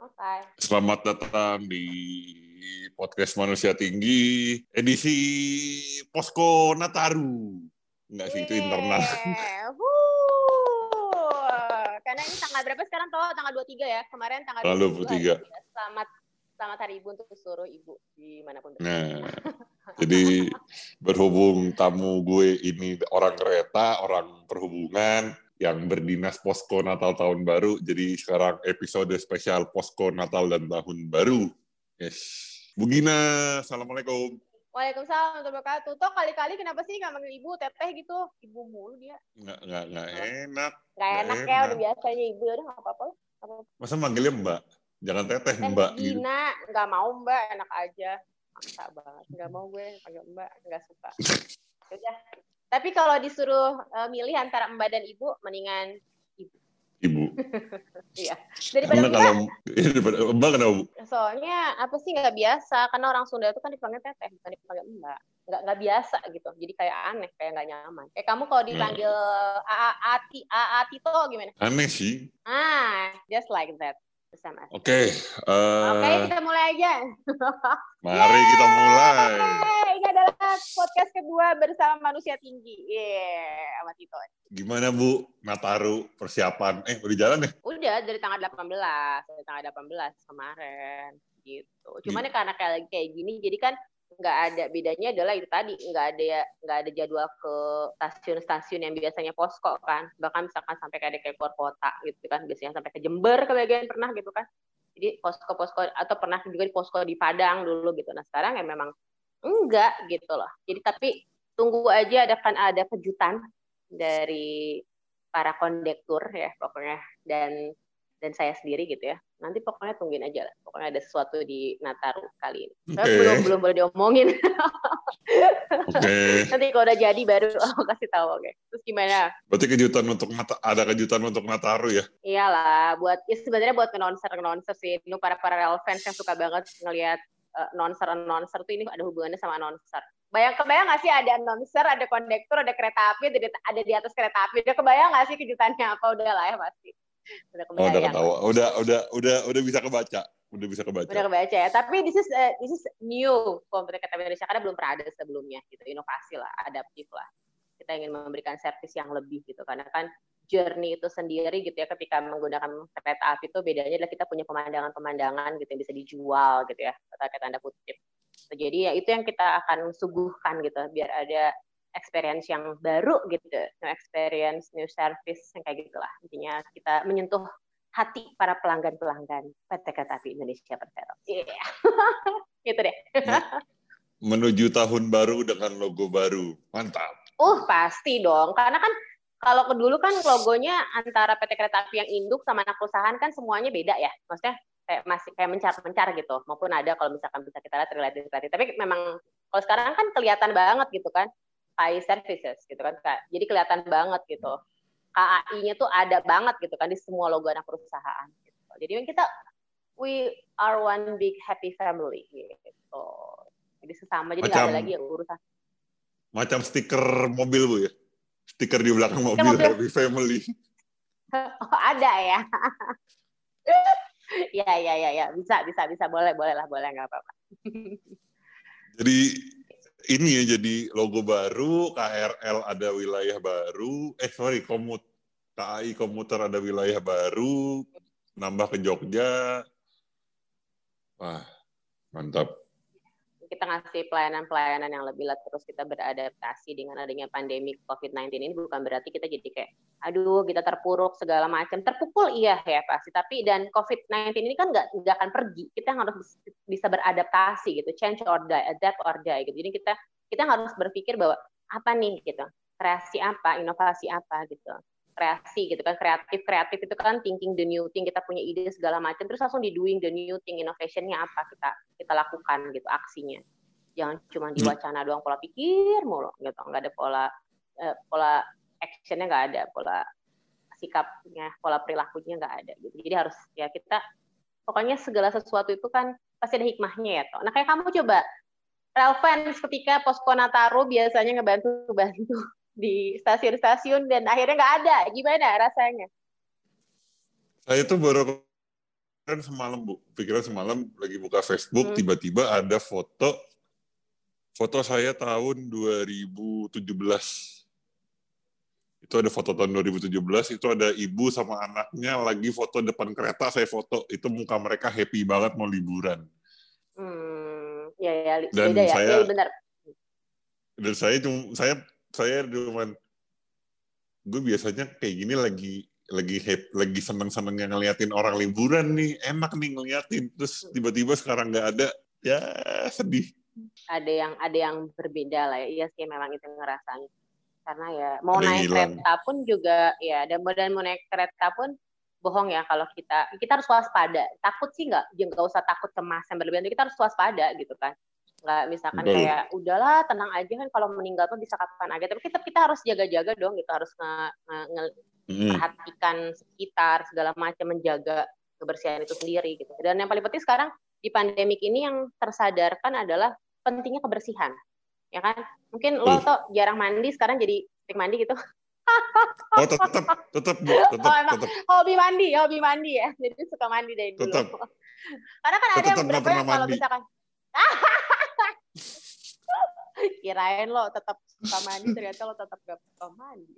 Oke. Selamat datang di podcast Manusia Tinggi edisi Posko Nataru. Enggak sih itu internal. Karena ini tanggal berapa sekarang toh? Tanggal 23 ya. Kemarin tanggal Tanggal 23. Selamat selamat hari ibu untuk seluruh ibu di mana pun berada. Nah, jadi berhubung tamu gue ini orang kereta, orang perhubungan yang berdinas posko Natal tahun baru, jadi sekarang episode spesial posko Natal dan tahun baru. Yes. Bu Gina, assalamualaikum. Waalaikumsalam warahmatullahi wabarakatuh. Toh kali-kali kenapa sih nggak manggil ibu teteh gitu? Ibu mulu dia. Nggak nggak nggak enak. Nggak enak ya udah biasanya ibu udah nggak apa-apa. Masa manggilnya Mbak? Jangan teteh Teh Mbak gitu. Gina nggak mau mbak enak aja. Maksa banget. Nggak mau gue panggil mbak nggak suka. Udah. Tapi kalau disuruh eh, milih antara mbak dan ibu, mendingan Ibu. iya. Daripada mbak, kalau daripada Mbak kenapa Bu? soalnya apa sih nggak biasa? Karena orang Sunda itu kan dipanggil teteh, bukan dipanggil mbak. Nggak nggak biasa gitu. Jadi kayak aneh, kayak nggak nyaman. Kayak kamu kalau dipanggil A Ati A Atito gimana? Aneh sih. Ah, just like that. Bersama. Oke, eh, Oke, kita mulai aja. mari kita mulai. Ini adalah podcast kedua bersama manusia tinggi. Yeah, sama Tito. Gimana Bu Nataru persiapan? Eh, udah jalan ya? Udah dari tanggal 18, dari tanggal 18 kemarin gitu. Cuman ya karena kayak kayak gini, jadi kan nggak ada bedanya adalah itu tadi nggak ada nggak ada jadwal ke stasiun-stasiun yang biasanya posko kan. Bahkan misalkan sampai kayak kayak keluar kota gitu kan biasanya sampai ke Jember kebagian pernah gitu kan. Jadi posko-posko atau pernah juga di posko di Padang dulu gitu. Nah sekarang ya memang enggak gitu loh. Jadi tapi tunggu aja ada kan ada kejutan dari para kondektur ya pokoknya. Dan dan saya sendiri gitu ya nanti pokoknya tungguin aja lah. Pokoknya ada sesuatu di Nataru kali ini. Tapi Oke. belum belum boleh diomongin. Oke. nanti kalau udah jadi baru aku kasih tahu oke. Terus gimana? Berarti kejutan untuk Nata- ada kejutan untuk Nataru ya? iyalah buat ya sebenarnya buat announcer announcer sih. Ini para para real fans yang suka banget ngelihat uh, announcer announcer tuh ini ada hubungannya sama announcer bayang kebayang nggak sih ada announcer ada kondektur ada kereta api ada di, ada di atas kereta api. Udah kebayang nggak sih kejutannya? Apa udah lah ya pasti udah Oh, udah ketawa. Udah udah udah udah bisa kebaca. Udah bisa kebaca. udah kebaca ya. Tapi this is uh, this is new komputer api Indonesia karena belum pernah ada sebelumnya gitu. Inovasi lah adaptif lah. Kita ingin memberikan servis yang lebih gitu. Karena kan journey itu sendiri gitu ya ketika menggunakan kereta api itu bedanya adalah kita punya pemandangan-pemandangan gitu yang bisa dijual gitu ya. Kata tanda kutip. Jadi ya itu yang kita akan suguhkan gitu. Biar ada experience yang baru gitu new experience new service yang kayak gitulah intinya kita menyentuh hati para pelanggan-pelanggan PT Kereta Api Indonesia Persero. Iya. gitu deh. Menuju tahun baru dengan logo baru. Mantap. Uh, pasti dong. Karena kan kalau ke dulu kan logonya antara PT Kereta Api yang induk sama anak perusahaan kan semuanya beda ya. Maksudnya kayak masih kayak mencar-mencar gitu. Maupun ada kalau misalkan bisa kita lihat related. Tapi memang kalau sekarang kan kelihatan banget gitu kan. High services gitu kan. Kak. Jadi kelihatan banget gitu. KAI-nya tuh ada banget gitu kan di semua logo anak perusahaan. Gitu. Jadi kita we are one big happy family gitu. Jadi sesama jadi nggak ada lagi yang urusan. Macam stiker mobil Bu ya. Stiker di belakang mobil, mobil. Happy Family. Oh, ada ya. ya ya ya ya bisa bisa bisa boleh boleh lah boleh nggak apa-apa. Jadi ini ya jadi logo baru, KRL ada wilayah baru, eh sorry komut KAI komuter ada wilayah baru, nambah ke Jogja. Wah, mantap. Kita ngasih pelayanan-pelayanan yang lebih lah terus kita beradaptasi dengan adanya pandemi COVID-19 ini bukan berarti kita jadi kayak aduh kita terpuruk segala macam terpukul iya ya pasti tapi dan COVID-19 ini kan nggak nggak akan pergi. Kita harus bisa beradaptasi gitu change or die adapt or die gitu. Jadi kita kita harus berpikir bahwa apa nih gitu kreasi apa inovasi apa gitu kreasi gitu kan kreatif kreatif itu kan thinking the new thing kita punya ide segala macam terus langsung di doing the new thing innovationnya apa kita kita lakukan gitu aksinya. Jangan cuma di wacana doang pola pikir mulu gitu nggak ada pola eh, pola actionnya nggak ada pola sikapnya pola perilakunya nggak ada gitu. Jadi harus ya kita pokoknya segala sesuatu itu kan pasti ada hikmahnya ya toh. Nah kayak kamu coba relevan ketika posko Nataru biasanya ngebantu bantu di stasiun-stasiun dan akhirnya nggak ada. Gimana rasanya? Saya tuh baru kepikiran semalam bu. Pikiran semalam lagi buka Facebook hmm. tiba-tiba ada foto foto saya tahun 2017 itu ada foto tahun 2017 itu ada ibu sama anaknya lagi foto depan kereta saya foto. Itu muka mereka happy banget mau liburan. Hmm, ya ya dan beda ya, saya ya, benar. dan saya cuma saya saya cuman gue biasanya kayak gini lagi lagi happy, lagi seneng-senengnya ngeliatin orang liburan nih. Enak nih ngeliatin. Terus tiba-tiba sekarang nggak ada ya sedih. Ada yang ada yang berbeda lah ya. Iya sih memang itu ngerasain. Karena ya mau ada naik kereta pun juga ya dan dan mau naik kereta pun bohong ya kalau kita kita harus waspada. Takut sih nggak nggak usah takut cemas yang berlebihan kita harus waspada gitu kan nggak misalkan Betul. kayak udahlah tenang aja kan kalau meninggal tuh bisa kapan aja. Tapi kita kita harus jaga-jaga dong gitu. Harus nge, nge, nge hmm. perhatikan sekitar segala macam menjaga kebersihan itu sendiri gitu. Dan yang paling penting sekarang di pandemik ini yang tersadarkan adalah pentingnya kebersihan ya kan? Mungkin lo tuh jarang mandi sekarang jadi sering mandi gitu. Oh tetap tetap tetap oh, tetap hobi mandi hobi mandi ya. Jadi suka mandi dari dulu. Tetap. karena kan ada yang beberapa yang kalau misalkan Kirain lo tetap suka mandi, ternyata lo tetap gak suka mandi.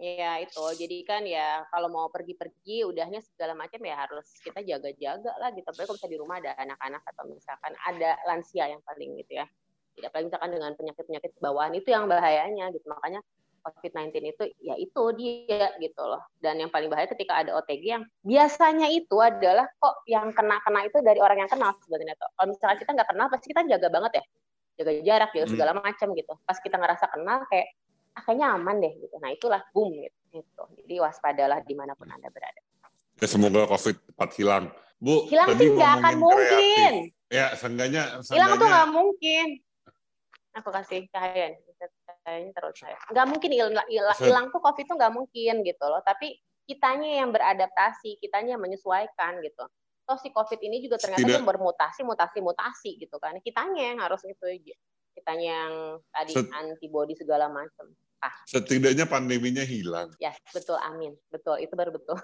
Iya itu, jadi kan ya kalau mau pergi-pergi, udahnya segala macam ya harus kita jaga-jaga lah gitu. Tapi kalau misalnya di rumah ada anak-anak atau misalkan ada lansia yang paling gitu ya. Tidak paling misalkan dengan penyakit-penyakit bawaan itu yang bahayanya gitu. Makanya COVID-19 itu ya itu dia gitu loh. Dan yang paling bahaya ketika ada OTG yang biasanya itu adalah kok yang kena-kena itu dari orang yang kenal sebenarnya tuh. Kalau misalnya kita nggak kenal pasti kita jaga banget ya. Jaga jarak jaga hmm. segala macam gitu. Pas kita ngerasa kenal kayak ah, kayaknya aman deh gitu. Nah itulah boom gitu, gitu. jadi waspadalah di mana pun anda berada. Ya semoga covid cepat hilang. Bu hilang sih nggak akan mungkin. Ya seenggaknya hilang tuh nggak mungkin. Aku kasih cahaya cahayanya terus saya nggak mungkin hilang hilang tuh covid tuh nggak mungkin gitu loh tapi kitanya yang beradaptasi kitanya yang menyesuaikan gitu toh si COVID ini juga ternyata Tidak. dia bermutasi, mutasi, mutasi gitu kan. Kitanya yang harus itu kitanya yang tadi Set, antibody segala macam. Ah. Setidaknya pandeminya hilang. Ya, yes, betul, amin. Betul, itu baru betul.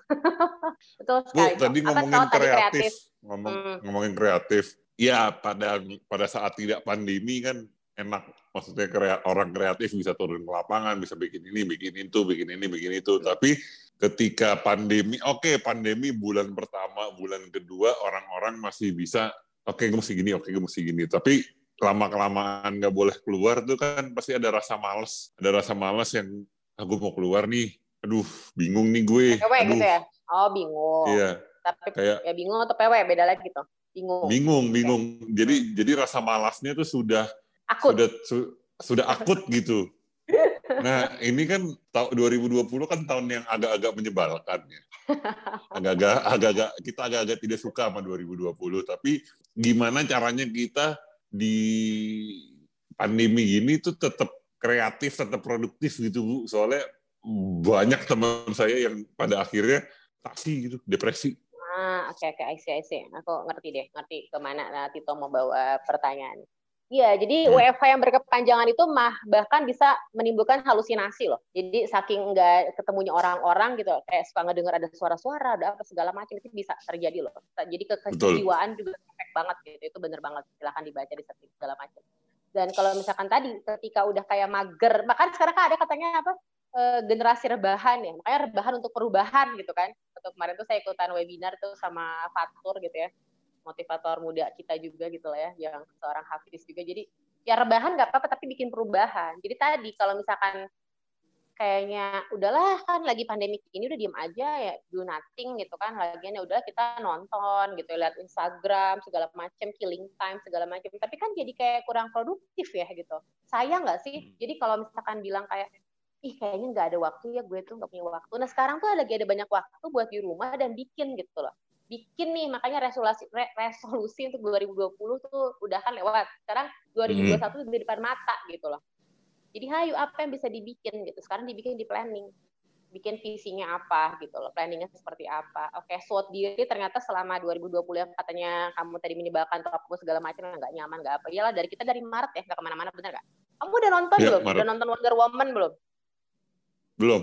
betul sekali. Bu, tadi ngomongin kreatif, tadi kreatif. Ngomong, hmm. ngomongin kreatif. Ya, pada pada saat tidak pandemi kan enak. Maksudnya krea, orang kreatif bisa turun ke lapangan bisa bikin ini bikin itu bikin ini bikin itu. Hmm. tapi ketika pandemi oke okay, pandemi bulan pertama bulan kedua orang-orang masih bisa oke okay, gue mesti gini oke okay, gue mesti gini. Tapi lama kelamaan nggak boleh keluar tuh kan pasti ada rasa males. Ada rasa males yang aku ah, mau keluar nih. Aduh bingung nih gue. PW aduh. gitu ya? Oh bingung. Iya. Tapi kayak ya bingung atau PW beda lagi gitu bingung. Bingung bingung. Jadi hmm. jadi rasa malasnya tuh sudah akut. sudah su, sudah akut gitu Nah, ini kan tahun 2020 kan tahun yang agak-agak menyebalkan ya. Agak-agak agak-agak kita agak-agak tidak suka sama 2020, tapi gimana caranya kita di pandemi ini tuh tetap kreatif, tetap produktif gitu Bu. Soalnya banyak teman saya yang pada akhirnya taksi gitu, depresi. Ah, oke okay, oke, okay, I see, Aku ngerti deh, ngerti ke mana nah, Tito mau bawa pertanyaan. Iya, jadi hmm. WFH yang berkepanjangan itu mah bahkan bisa menimbulkan halusinasi loh. Jadi saking nggak ketemunya orang-orang gitu, kayak suka ngedengar ada suara-suara, ada apa segala macam itu bisa terjadi loh. Jadi kejiwaan juga efek banget gitu. Itu bener banget. Silahkan dibaca di segala macam. Dan kalau misalkan tadi ketika udah kayak mager, bahkan sekarang kan ada katanya apa? E, generasi rebahan ya. Makanya rebahan untuk perubahan gitu kan. Untuk kemarin tuh saya ikutan webinar tuh sama Fatur gitu ya motivator muda kita juga gitu lah ya, yang seorang hafiz juga. Jadi ya rebahan nggak apa-apa tapi bikin perubahan. Jadi tadi kalau misalkan kayaknya udahlah kan lagi pandemi ini udah diem aja ya do nothing gitu kan. Lagian ya udah kita nonton gitu. Lihat Instagram segala macam killing time segala macam tapi kan jadi kayak kurang produktif ya gitu. Sayang nggak sih? Hmm. jadi kalau misalkan bilang kayak ih kayaknya nggak ada waktu ya gue tuh nggak punya waktu. Nah sekarang tuh lagi ada banyak waktu buat di rumah dan bikin gitu loh bikin nih makanya resolusi re, resolusi untuk 2020 tuh udah kan lewat. Sekarang 2021 hmm. di depan mata gitu loh. Jadi hayu apa yang bisa dibikin? gitu. Sekarang dibikin di planning. Bikin visinya apa gitu loh planningnya seperti apa. Oke SWOT diri ternyata selama 2020 yang katanya kamu tadi menyebalkan topmu segala macam nggak nyaman nggak apa iyalah dari kita dari Maret ya nggak ke mana-mana bener nggak? Kamu udah nonton ya, belum? Maret. udah nonton Wonder Woman belum? Belum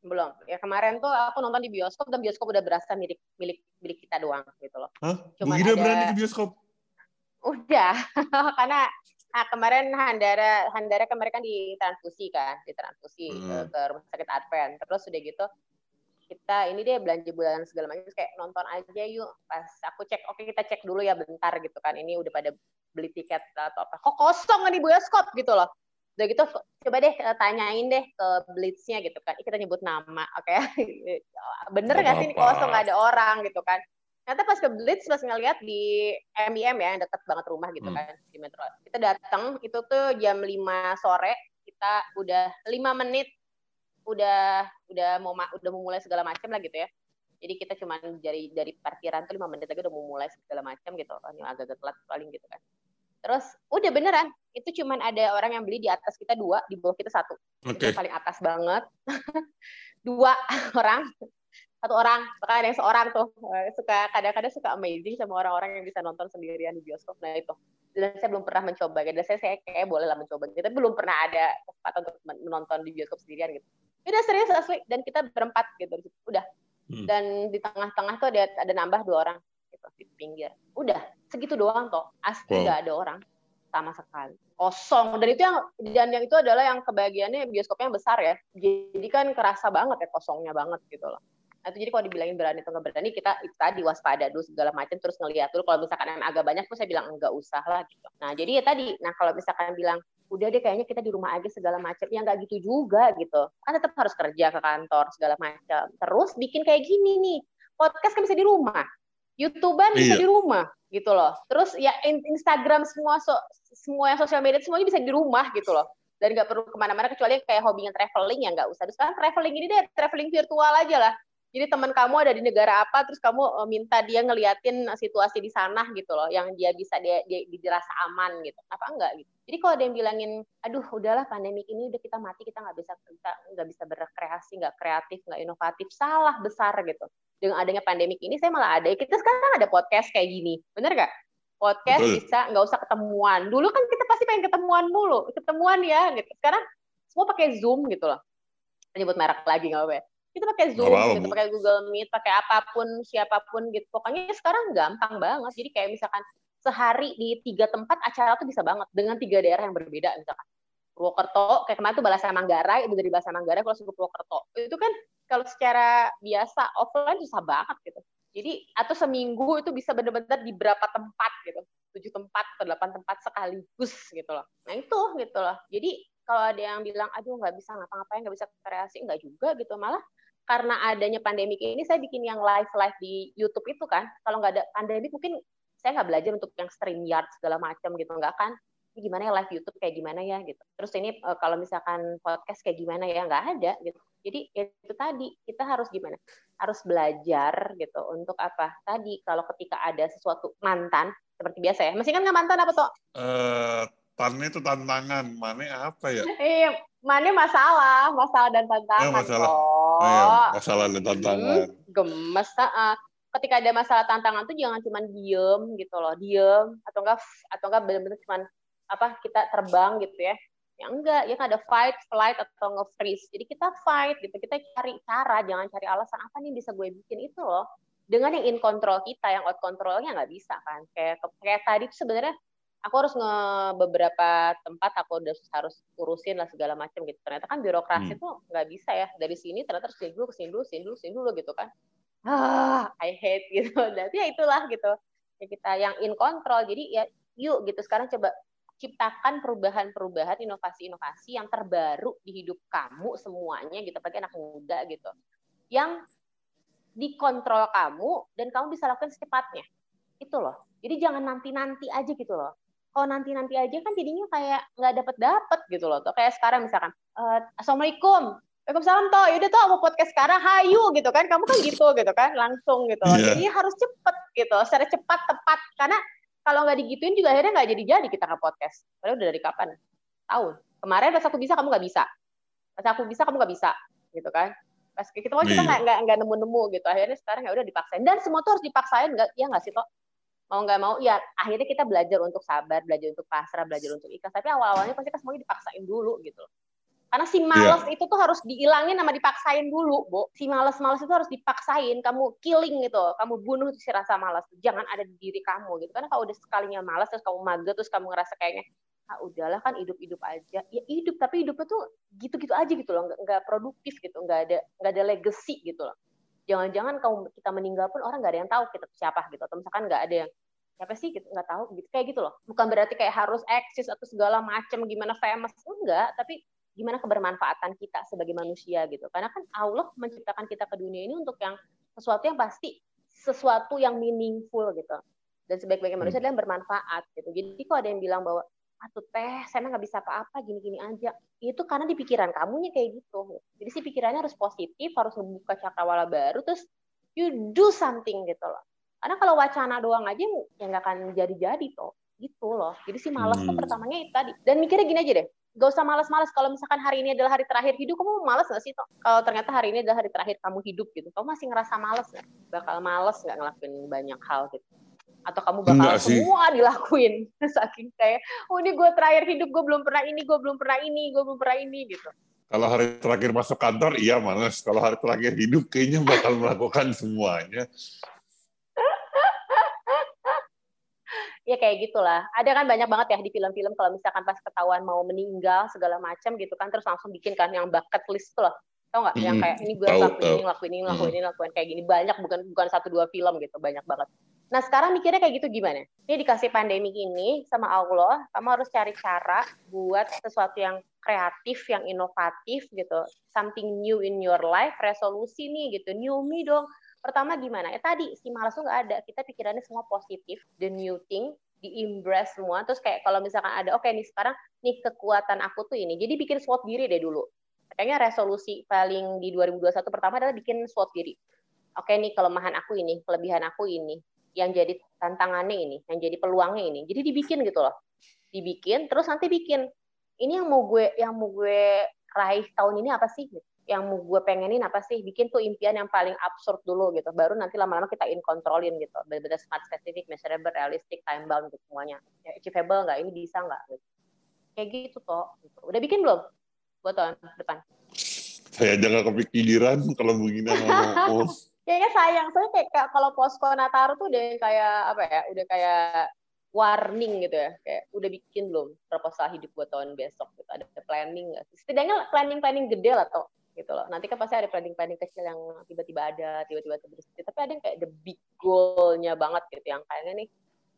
belum. Ya kemarin tuh aku nonton di bioskop dan bioskop udah berasa milik milik milik kita doang gitu loh. Hah? Cuman ada... berani ke bioskop? Udah. Karena ah, kemarin Handara Handara kemarin kan ditransfusi kan ditransfusi hmm. ke, ke rumah sakit Advent. Terus udah gitu kita ini dia belanja bulanan segala macam kayak nonton aja yuk. Pas aku cek oke kita cek dulu ya bentar gitu kan. Ini udah pada beli tiket atau apa. Kok kosong di bioskop gitu loh udah gitu coba deh eh, tanyain deh ke blitznya gitu kan. Kita nyebut nama oke. Okay? bener nggak sih ini kosong nggak ada orang gitu kan? Ternyata pas ke blitz pas ngeliat di MIM ya yang deket banget rumah gitu hmm. kan di metro. Kita datang itu tuh jam 5 sore kita udah lima menit udah udah mau udah mau mulai segala macam lah gitu ya. Jadi kita cuma dari dari parkiran tuh lima menit lagi udah mau mulai segala macam gitu. Ini agak-agak telat paling gitu kan Terus udah beneran itu cuman ada orang yang beli di atas kita dua, di bawah kita satu. Okay. Itu paling atas banget. dua orang, satu orang, bahkan ada yang seorang tuh suka kadang-kadang suka amazing sama orang-orang yang bisa nonton sendirian di bioskop. Nah itu. Dan saya belum pernah mencoba. Dan saya, saya kayak boleh lah mencoba. Kita belum pernah ada kesempatan untuk menonton di bioskop sendirian gitu. Udah serius asli dan kita berempat gitu. Udah. Hmm. Dan di tengah-tengah tuh ada ada nambah dua orang gitu di pinggir. Udah segitu doang toh. Asli nggak wow. ada orang sama sekali. Kosong. Dan itu yang dan yang itu adalah yang kebahagiaannya bioskopnya yang besar ya. Jadi kan kerasa banget ya kosongnya banget gitu loh. Nah itu jadi kalau dibilangin berani atau nggak berani kita itu tadi waspada dulu segala macam terus ngeliat dulu. Kalau misalkan yang agak banyak tuh saya bilang enggak usah lah gitu. Nah jadi ya tadi nah kalau misalkan bilang udah deh kayaknya kita di rumah aja segala macam ya nggak gitu juga gitu. Kan tetap harus kerja ke kantor segala macam. Terus bikin kayak gini nih. Podcast kan bisa di rumah YouTuber bisa iya. di rumah gitu loh. Terus ya Instagram semua so, semua yang sosial media semuanya bisa di rumah gitu loh. Dan nggak perlu ke mana-mana kecuali kayak hobinya traveling ya nggak usah. Terus sekarang traveling ini deh traveling virtual aja lah. Jadi teman kamu ada di negara apa, terus kamu eh, minta dia ngeliatin situasi di sana gitu loh, yang dia bisa dia, dia, dia dirasa aman gitu. Apa enggak gitu? Jadi kalau ada yang bilangin, aduh udahlah pandemi ini udah kita mati, kita nggak bisa kita nggak bisa berkreasi, nggak kreatif, nggak inovatif, salah besar gitu. Dengan adanya pandemi ini, saya malah ada. Kita sekarang ada podcast kayak gini, bener gak? Podcast Betul. bisa nggak usah ketemuan. Dulu kan kita pasti pengen ketemuan dulu, ketemuan ya gitu. Sekarang semua pakai Zoom gitu loh. Nyebut merek lagi nggak apa-apa ya kita pakai Zoom apa, gitu, pakai Google Meet, pakai apa pun, siapa pun gitu. Pokoknya sekarang gampang banget. Jadi kayak misalkan sehari di tiga tempat acara tuh bisa banget dengan tiga daerah yang berbeda misalkan. Purwokerto, kayak kemarin tuh Balasa Manggarai, itu dari Balasa Manggarai kalau ke Purwokerto. Itu kan kalau secara biasa offline susah banget gitu. Jadi atau seminggu itu bisa benar-benar di berapa tempat gitu, tujuh tempat atau delapan tempat sekaligus gitu loh. Nah itu gitu loh. Jadi kalau ada yang bilang aduh nggak bisa ngapa-ngapain nggak bisa kreasi nggak juga gitu malah karena adanya pandemi ini saya bikin yang live live di YouTube itu kan kalau nggak ada pandemi mungkin saya nggak belajar untuk yang stream yard segala macam gitu nggak kan gimana ya live YouTube kayak gimana ya gitu terus ini eh, kalau misalkan podcast kayak gimana ya nggak ada gitu jadi ya itu tadi kita harus gimana harus belajar gitu untuk apa tadi kalau ketika ada sesuatu mantan seperti biasa ya masih kan nggak mantan apa tuh uh, Tannya itu tantangan, mana apa ya? Iya, mana masalah, masalah dan tantangan. Ya, masalah. Oh. iya, masalah dan tantangan. Hmm, gemes, uh, ketika ada masalah tantangan tuh jangan cuma diem gitu loh, diem atau enggak atau enggak benar-benar cuma apa kita terbang gitu ya. Ya enggak, ya kan ada fight, flight atau nge-freeze. Jadi kita fight gitu, kita cari cara, jangan cari alasan apa nih bisa gue bikin itu loh. Dengan yang in control kita, yang out controlnya nggak bisa kan. Kayak kayak tadi tuh sebenarnya aku harus nge beberapa tempat aku udah harus urusin lah segala macam gitu ternyata kan birokrasi hmm. tuh nggak bisa ya dari sini ternyata harus sini dulu sini dulu sini dulu sini dulu gitu kan ah I hate gitu berarti ya itulah gitu ya kita yang in control jadi ya yuk gitu sekarang coba ciptakan perubahan-perubahan inovasi-inovasi yang terbaru di hidup kamu semuanya gitu apalagi anak muda gitu yang dikontrol kamu dan kamu bisa lakukan secepatnya. Itu loh. Jadi jangan nanti-nanti aja gitu loh. Kalau nanti nanti aja kan jadinya kayak nggak dapet dapet gitu loh tuh kayak sekarang misalkan uh, assalamualaikum. Waalaikumsalam toh, yaudah toh mau podcast sekarang, hayu. Gitu kan, kamu kan gitu gitu kan, langsung gitu. Yeah. Jadi harus cepet gitu, secara cepat tepat. Karena kalau nggak digituin juga akhirnya nggak jadi jadi kita nge podcast. Padahal udah dari kapan? Tahun. Kemarin pas aku bisa kamu nggak bisa, pas aku bisa kamu nggak bisa, gitu kan. Pas kita mau kita nggak nggak nemu-nemu gitu. Akhirnya sekarang ya udah dipaksain dan semua tuh harus dipaksain nggak ya nggak sih toh? mau nggak mau ya akhirnya kita belajar untuk sabar belajar untuk pasrah belajar untuk ikhlas tapi awal awalnya pasti kan semuanya dipaksain dulu gitu Karena si males yeah. itu tuh harus dihilangin sama dipaksain dulu, Bu. Si males-males itu harus dipaksain, kamu killing gitu, kamu bunuh si rasa malas. Jangan ada di diri kamu gitu. Karena kalau udah sekalinya malas terus kamu mager terus kamu ngerasa kayaknya ah udahlah kan hidup-hidup aja. Ya hidup tapi hidupnya tuh gitu-gitu aja gitu loh, nggak, nggak produktif gitu, nggak ada nggak ada legacy gitu loh. Jangan-jangan kamu kita meninggal pun orang nggak ada yang tahu kita siapa gitu. Atau misalkan nggak ada yang siapa sih gitu nggak tahu gitu kayak gitu loh bukan berarti kayak harus eksis atau segala macam gimana famous enggak tapi gimana kebermanfaatan kita sebagai manusia gitu. Karena kan Allah menciptakan kita ke dunia ini untuk yang sesuatu yang pasti sesuatu yang meaningful gitu. Dan sebaik-baiknya manusia adalah yang bermanfaat gitu. Jadi kok ada yang bilang bahwa atuh teh saya nggak bisa apa-apa gini-gini aja itu karena di pikiran kamunya kayak gitu jadi si pikirannya harus positif harus membuka cakrawala baru terus you do something gitu loh karena kalau wacana doang aja ya nggak akan jadi-jadi toh gitu loh jadi si malas hmm. tuh pertamanya itu tadi dan mikirnya gini aja deh gak usah malas-malas kalau misalkan hari ini adalah hari terakhir hidup kamu malas gak sih kalau ternyata hari ini adalah hari terakhir kamu hidup gitu kamu masih ngerasa malas gak? bakal malas nggak ngelakuin banyak hal gitu? Atau kamu bakal Enggak semua sih. dilakuin saking kayak oh ini gue terakhir hidup gue belum pernah ini gue belum pernah ini gue belum pernah ini gitu. Kalau hari terakhir masuk kantor iya malas kalau hari terakhir hidup kayaknya bakal melakukan semuanya ya kayak gitulah. Ada kan banyak banget ya di film-film kalau misalkan pas ketahuan mau meninggal segala macam gitu kan terus langsung bikin kan yang bucket list tuh loh. Tau nggak? Hmm, yang kayak ini gue lakuin ini lakuin ini lakuin ini lakuin kayak gini. Banyak bukan bukan satu dua film gitu banyak banget. Nah sekarang mikirnya kayak gitu gimana? Ini dikasih pandemi ini sama Allah kamu harus cari cara buat sesuatu yang kreatif yang inovatif gitu. Something new in your life resolusi nih gitu. New me dong Pertama gimana? Ya tadi si malas tuh nggak ada. Kita pikirannya semua positif, the new thing, di embrace semua. Terus kayak kalau misalkan ada, oke okay, nih sekarang nih kekuatan aku tuh ini. Jadi bikin SWOT diri deh dulu. Kayaknya resolusi paling di 2021 pertama adalah bikin SWOT diri. Oke okay, nih kelemahan aku ini, kelebihan aku ini, yang jadi tantangannya ini, yang jadi peluangnya ini. Jadi dibikin gitu loh. Dibikin, terus nanti bikin. Ini yang mau gue yang mau gue raih tahun ini apa sih? Yang mau gue pengenin apa sih? Bikin tuh impian yang paling absurd dulu gitu. Baru nanti lama-lama kita in controlin gitu. Benar-benar smart specific measurable realistic time bound gitu semuanya. Ya, achievable nggak? Ini bisa nggak? Gitu. kayak gitu toh gitu. udah bikin belum? Buat tahun depan. Saya aja nggak kepikiran kalau begini ngomong kayaknya sayang. Soalnya kayak kalau posko Nataru tuh udah kayak apa ya udah kayak warning gitu ya. Kayak udah bikin belum proposal hidup buat tahun besok gitu. Ada planning nggak setidaknya planning planning gede lah toh gitu loh. Nanti kan pasti ada planning-planning kecil yang tiba-tiba ada, tiba-tiba terus. Tapi ada yang kayak the big goal-nya banget gitu, yang kayaknya nih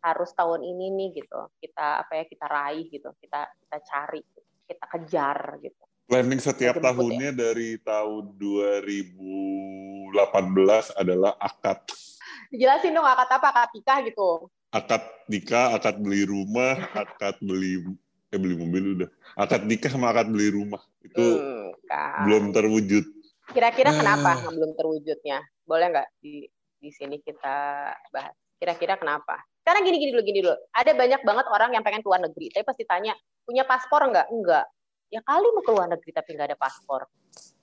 harus tahun ini nih gitu. Kita apa ya kita raih gitu, kita kita cari, kita kejar gitu. Planning setiap ya. tahunnya ya. dari tahun 2018 adalah akad. Dijelasin dong akad apa? Akad nikah gitu. Akad nikah, akad beli rumah, akad beli eh beli mobil udah. Akad nikah sama akad beli rumah. Itu hmm. Belum terwujud. Kira-kira ah. kenapa belum terwujudnya? Boleh nggak di di sini kita bahas? Kira-kira kenapa? Karena gini-gini dulu, gini dulu. Ada banyak banget orang yang pengen keluar negeri, tapi pasti tanya, punya paspor nggak? Enggak. Ya kali mau keluar negeri tapi nggak ada paspor.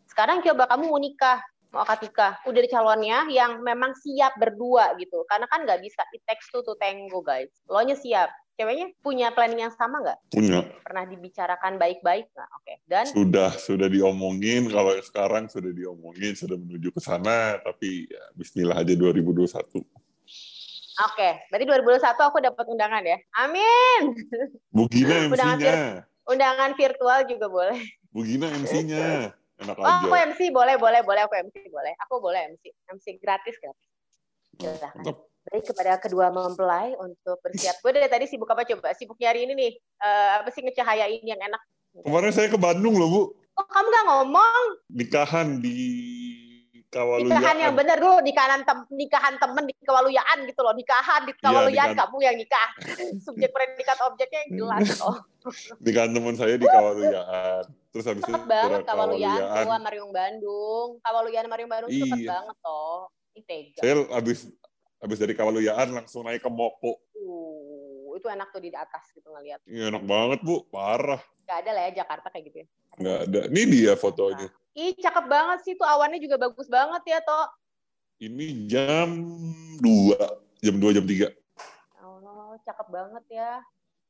Sekarang coba kamu mau nikah, mau akad nikah, udah calonnya yang memang siap berdua gitu. Karena kan nggak bisa, it takes two to tango guys. Lo nya siap, ceweknya punya planning yang sama nggak? Punya. Pernah dibicarakan baik-baik nggak? Oke. Okay. Dan sudah sudah diomongin kalau sekarang sudah diomongin sudah menuju ke sana tapi ya, Bismillah aja 2021. Oke, okay. berarti 2021 aku dapat undangan ya. Amin. Bugina MC-nya. Undangan virtual juga boleh. Bugina MC-nya. Enak oh, aja. aku MC boleh, boleh, boleh aku MC boleh. Aku boleh MC. MC gratis gratis. Mantap. Baik kepada kedua mempelai untuk bersiap. Gue dari tadi sibuk apa coba? Sibuk nyari ini nih, uh, apa sih ngecahayain yang enak. Kemarin saya ke Bandung loh, Bu. Oh, kamu nggak ngomong? Nikahan di Kawaluyaan. Nikahan yang benar dulu, nikahan tem nikahan temen di Kawaluyaan gitu loh. Nikahan di iya, Kawaluyaan, ya, kamu yang nikah. Subjek predikat objeknya yang jelas oh. nikahan teman saya di Kawaluyaan. Terus habis itu banget Kawaluyaan, Kawaluyaan. Mariung Bandung. Kawaluyaan Mariung Bandung iya. banget toh. Ini Saya habis habis dari Kawaluyaan langsung naik ke Moko. Uh, itu enak tuh di atas gitu ngeliat. Iya enak banget bu, parah. Gak ada lah ya Jakarta kayak gitu ya. Gak ada. Ini dia fotonya. Nah. Ih cakep banget sih tuh awannya juga bagus banget ya toh. Ini jam 2, jam 2 jam 3. Allah, cakep banget ya.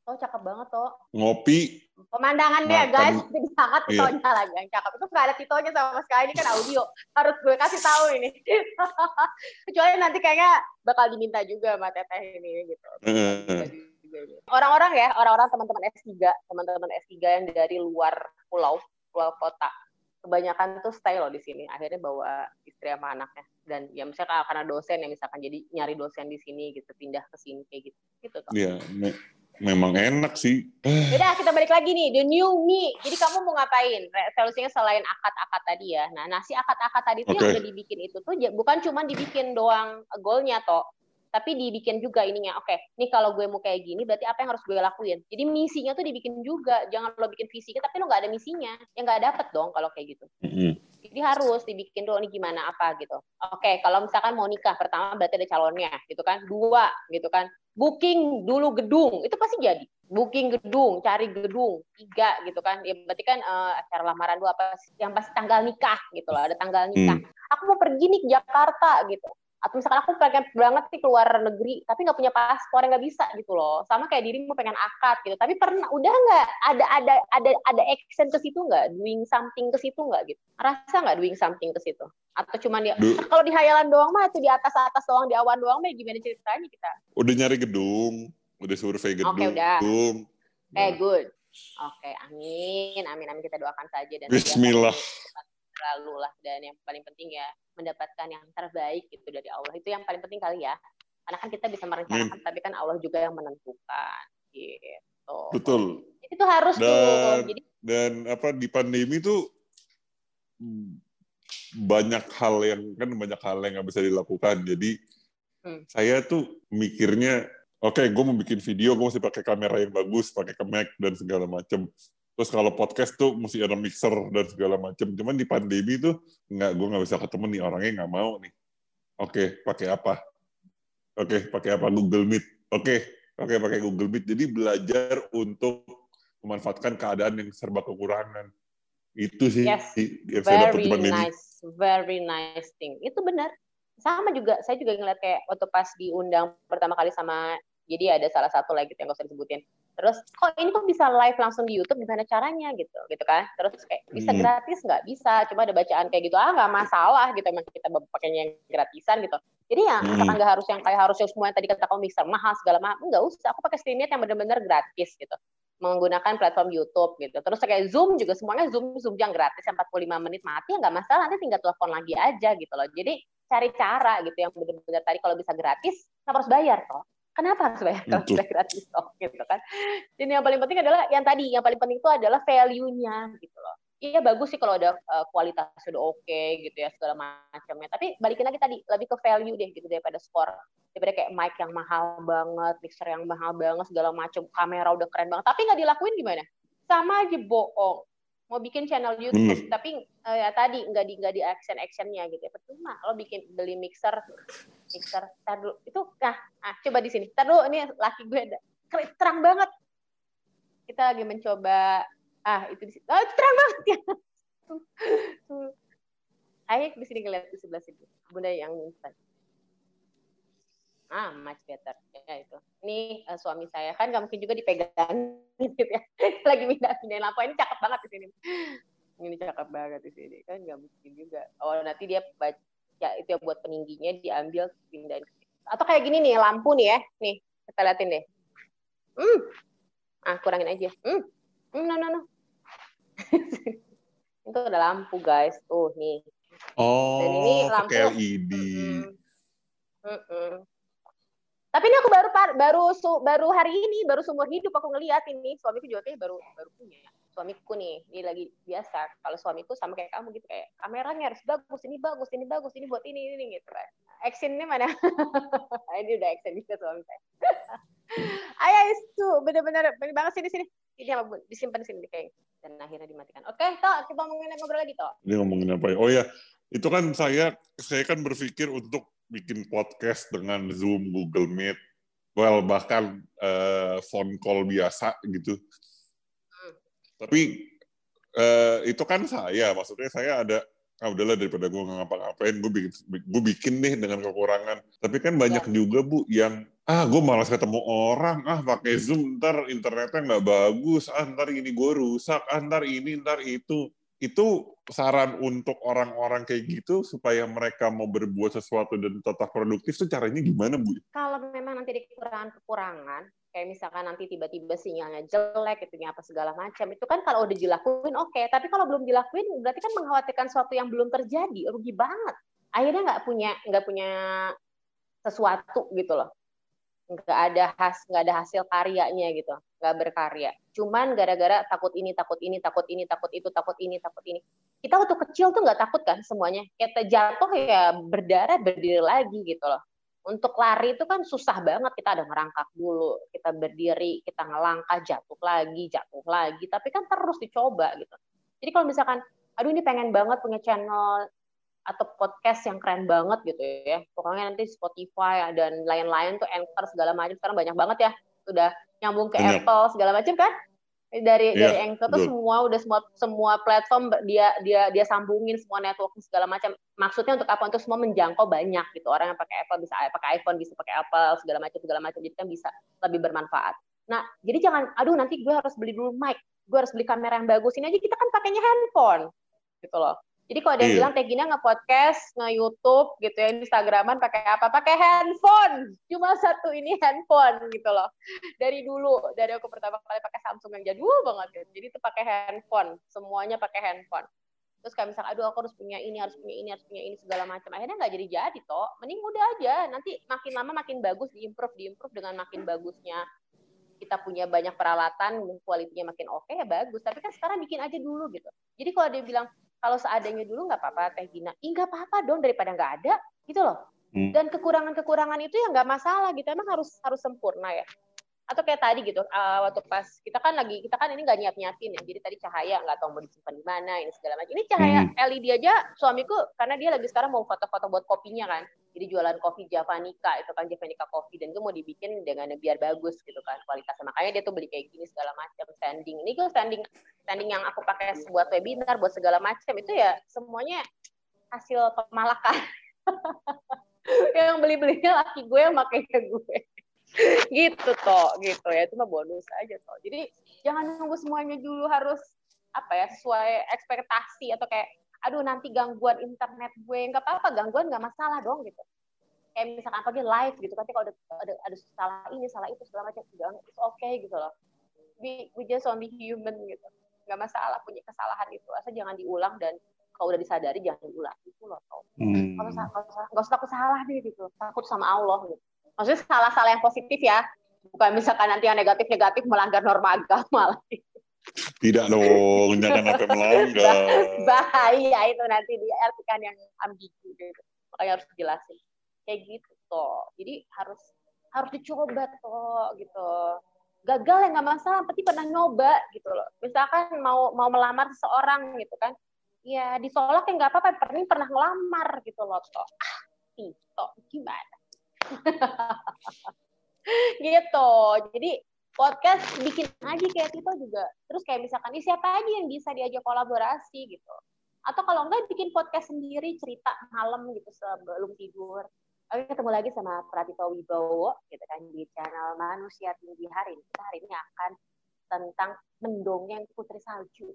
Oh cakep banget toh. Ngopi. Pemandangannya makan. guys, jadi sangat iya. titonya lagi yang cakep. Itu nggak ada titonya sama sekali, ini kan audio. Harus gue kasih tahu ini. Kecuali nanti kayaknya bakal diminta juga sama teteh ini gitu. Orang-orang ya, orang-orang teman-teman S3, teman-teman S3 yang dari luar pulau, pulau kota. Kebanyakan tuh stay loh di sini. Akhirnya bawa istri sama anaknya. Dan ya misalnya karena dosen ya misalkan jadi nyari dosen di sini gitu, pindah ke sini kayak gitu. Gitu Iya, memang enak sih. Udah kita balik lagi nih, the new me. Jadi kamu mau ngapain? Resolusinya selain akad-akad tadi ya. Nah, nasi akad-akad tadi tuh okay. yang udah dibikin itu tuh bukan cuma dibikin doang goalnya toh, tapi dibikin juga ininya. Oke, okay, nih kalau gue mau kayak gini, berarti apa yang harus gue lakuin? Jadi misinya tuh dibikin juga. Jangan lo bikin visi, tapi lo nggak ada misinya. Ya nggak dapet dong kalau kayak gitu. Mm -hmm. Jadi harus dibikin dulu nih gimana apa gitu. Oke, okay, kalau misalkan mau nikah pertama berarti ada calonnya gitu kan. Dua gitu kan booking dulu gedung itu pasti jadi booking gedung cari gedung tiga gitu kan ya berarti kan uh, acara lamaran dua apa yang pasti tanggal nikah gitu loh ada tanggal nikah hmm. aku mau pergi nih ke Jakarta gitu atau misalkan aku pengen banget sih keluar negeri tapi nggak punya paspor nggak bisa gitu loh. Sama kayak dirimu pengen akad gitu. Tapi pernah udah nggak? Ada ada ada ada action ke situ nggak? Doing something ke situ nggak gitu? Rasa nggak doing something ke situ? Atau cuma dia kalau di hayalan doang mah itu di atas atas doang di awan doang mah gimana ceritanya kita? Udah nyari gedung udah survei gedung oke okay, udah. Eh hey, good. Oke okay, amin amin amin. Kita doakan saja dan Bismillah lalu lah dan yang paling penting ya mendapatkan yang terbaik itu dari Allah. Itu yang paling penting kali ya. Karena kan kita bisa merencanakan hmm. tapi kan Allah juga yang menentukan gitu. Betul. Itu harus dan, tuh jadi dan apa di pandemi tuh banyak hal yang kan banyak hal yang nggak bisa dilakukan. Jadi hmm. saya tuh mikirnya oke okay, gue mau bikin video gue mesti pakai kamera yang bagus pakai Mac dan segala macam Terus kalau podcast tuh mesti ada mixer dan segala macam. Cuman di pandemi tuh nggak, gue nggak bisa ketemu nih orangnya nggak mau nih. Oke, pakai apa? Oke, pakai apa? Google Meet. Oke, oke pakai Google Meet. Jadi belajar untuk memanfaatkan keadaan yang serba kekurangan. Itu sih yes, yang saya dapat. Nice, very nice thing. Itu benar. Sama juga, saya juga ngeliat kayak waktu pas diundang pertama kali sama jadi ada salah satu lagi yang gak usah disebutin terus kok ini kok bisa live langsung di YouTube? Gimana caranya? Gitu gitu kan. Terus kayak bisa hmm. gratis? Nggak bisa. Cuma ada bacaan kayak gitu. Ah nggak masalah. Gitu emang kita pakainya yang gratisan gitu. Jadi ya hmm. nggak harus yang kayak harus yang semua yang tadi kata kamu mixer mahal segala macam? Nggak usah. Aku pakai streamnya yang benar-benar gratis gitu. Menggunakan platform YouTube gitu. Terus kayak Zoom juga semuanya Zoom Zoom yang gratis yang 45 menit mati ya nggak masalah. Nanti tinggal telepon lagi aja gitu loh. Jadi cari cara gitu yang benar-benar tadi kalau bisa gratis harus bayar toh Kenapa harus bayar kalau sudah gratis toh gitu kan? Dan yang paling penting adalah yang tadi, yang paling penting itu adalah value-nya gitu loh. Iya bagus sih kalau ada uh, kualitas sudah oke okay, gitu ya segala macamnya. Tapi balikin lagi tadi lebih ke value deh gitu daripada skor. Daripada kayak mic yang mahal banget, mixer yang mahal banget segala macam, kamera udah keren banget. Tapi nggak dilakuin gimana? Sama aja bohong mau bikin channel YouTube hmm. tapi uh, ya tadi nggak di nggak di action actionnya gitu ya. Percuma lo bikin beli mixer mixer tar dulu. Itu nah ah, coba di sini. Tar dulu ini laki gue ada. Terang banget. Kita lagi mencoba ah itu di sini oh, terang banget. Ya ayo di sini ngeliat di sebelah sini bunda yang instan ah much better. Ya itu. Ini uh, suami saya. Kan nggak mungkin juga dipegang gitu ya. Lagi pindah pindahin lampu. Ini cakep banget di sini. Ini cakep banget di sini. Kan nggak mungkin juga. Oh nanti dia baca itu ya buat peningginya diambil pindahin atau kayak gini nih lampu nih ya. Nih kita liatin deh. Hmm. Ah kurangin aja. Hmm. Hmm no no no. Itu ada lampu guys. Tuh nih. Oh Dan ini lampu. LED hmm, hmm, hmm. Tapi ini aku baru baru su, baru hari ini baru seumur hidup aku ngeliat ini suamiku juga kayak baru baru punya. Suamiku nih, ini lagi biasa. Kalau suamiku sama kayak kamu gitu kayak kameranya harus bagus, ini bagus, ini bagus, ini buat ini ini gitu kan. Actionnya mana? ini udah action juga suami saya. Ayah itu benar-benar banget sini sini. Ini apa bun? Disimpan sini kayak dan akhirnya dimatikan. Oke, toh kita ngomongin ngobrol lagi toh. Ini ngomongin apa ya? Oh ya, itu kan saya saya kan berpikir untuk bikin podcast dengan Zoom, Google Meet, well bahkan uh, phone call biasa gitu. Hmm. Tapi uh, itu kan saya, maksudnya saya ada ah udahlah daripada gue ngapa-ngapain gue bikin gue bikin nih dengan kekurangan tapi kan banyak ya. juga bu yang ah gue malas ketemu orang ah pakai zoom ntar internetnya nggak bagus ah ntar ini gue rusak ah ntar ini ntar itu itu saran untuk orang-orang kayak gitu supaya mereka mau berbuat sesuatu dan tetap produktif itu caranya gimana bu? Kalau memang nanti ada kekurangan-kekurangan, kayak misalkan nanti tiba-tiba sinyalnya jelek, itu apa segala macam, itu kan kalau udah dilakuin oke, okay. tapi kalau belum dilakuin berarti kan mengkhawatirkan sesuatu yang belum terjadi, rugi banget. Akhirnya nggak punya nggak punya sesuatu gitu loh nggak ada has nggak ada hasil karyanya gitu nggak berkarya. Cuman gara-gara takut ini takut ini takut ini takut itu takut ini takut ini. Kita waktu kecil tuh nggak takut kan semuanya. Kita jatuh ya berdarah berdiri lagi gitu loh. Untuk lari itu kan susah banget. Kita ada ngerangkak dulu kita berdiri kita ngelangkah jatuh lagi jatuh lagi. Tapi kan terus dicoba gitu. Jadi kalau misalkan aduh ini pengen banget punya channel atau podcast yang keren banget gitu ya. Pokoknya nanti Spotify dan lain-lain tuh Anchor segala macam sekarang banyak banget ya. Sudah nyambung ke banyak. Apple segala macam kan? Dari ya, dari Anchor tuh semua udah semua semua platform dia dia dia sambungin semua network segala macam. Maksudnya untuk apa? Untuk semua menjangkau banyak gitu. Orang yang pakai Apple bisa pakai iPhone, bisa pakai Apple segala macam segala macam. Jadi kan bisa lebih bermanfaat. Nah, jadi jangan aduh nanti gue harus beli dulu mic, gue harus beli kamera yang bagus. Ini aja kita kan pakainya handphone gitu loh jadi kalau ada yang iya. bilang Tegina nge-podcast, nge-YouTube gitu ya, Instagraman pakai apa? Pakai handphone. Cuma satu ini handphone gitu loh. Dari dulu, dari aku pertama kali pakai Samsung yang jadul banget ya. Jadi itu pakai handphone, semuanya pakai handphone. Terus kayak misalnya, aduh aku harus punya ini, harus punya ini, harus punya ini segala macam. Akhirnya nggak jadi-jadi toh. Mending udah aja. Nanti makin lama makin bagus, diimprove, diimprove dengan makin bagusnya kita punya banyak peralatan, kualitinya makin oke okay, ya bagus. Tapi kan sekarang bikin aja dulu gitu. Jadi kalau dia bilang kalau seadanya dulu nggak apa-apa Teh Gina. Ih nggak apa-apa dong daripada nggak ada gitu loh. Hmm. Dan kekurangan-kekurangan itu ya nggak masalah gitu. Emang harus harus sempurna ya atau kayak tadi gitu uh, waktu pas kita kan lagi kita kan ini nggak nyiap nyiapin ya jadi tadi cahaya nggak tahu mau disimpan di mana ini segala macam ini cahaya hmm. LED aja suamiku karena dia lagi sekarang mau foto-foto buat kopinya kan jadi jualan kopi Javanica itu kan Javanica Coffee dan gue mau dibikin dengan biar bagus gitu kan kualitasnya makanya dia tuh beli kayak gini segala macam standing ini gue standing standing yang aku pakai buat webinar buat segala macam itu ya semuanya hasil pemalakan. Yang beli belinya laki gue yang makainya gue. Gitu toh gitu ya. Itu mah bonus aja toh jadi jangan nunggu semuanya dulu harus apa ya sesuai ekspektasi atau kayak aduh nanti gangguan internet gue. Nggak apa-apa gangguan nggak masalah dong gitu. Kayak misalkan apa live gitu tapi kalau ada, ada ada salah ini salah itu segala macam jangan it's okay gitu loh. We, we just only human gitu nggak masalah punya kesalahan itu asal jangan diulang dan kalau udah disadari jangan diulang. Itu loh hmm. kalau nggak usah. Takut salah deh gitu. Takut sama Allah gitu. Maksudnya salah-salah yang positif ya. Bukan misalkan nanti yang negatif-negatif melanggar norma agama lagi. Tidak dong jangan sampai melanggar. Bahaya itu nanti diartikan yang ambigu gitu. Makanya harus dijelasin. Kayak gitu toh jadi harus harus dicoba toh gitu gagal ya nggak masalah tapi pernah nyoba gitu loh misalkan mau mau melamar seseorang gitu kan ya ditolak ya nggak apa-apa pernah pernah ngelamar gitu loh toh ah itu gimana gitu. Jadi podcast bikin aja kayak Tito juga. Terus kayak misalkan ini siapa aja yang bisa diajak kolaborasi gitu. Atau kalau enggak bikin podcast sendiri cerita malam gitu sebelum tidur. Oke, ketemu lagi sama Pratito Wibowo gitu kan di channel Manusia Tinggi Hari ini. Kita hari ini akan tentang mendongeng Putri Salju.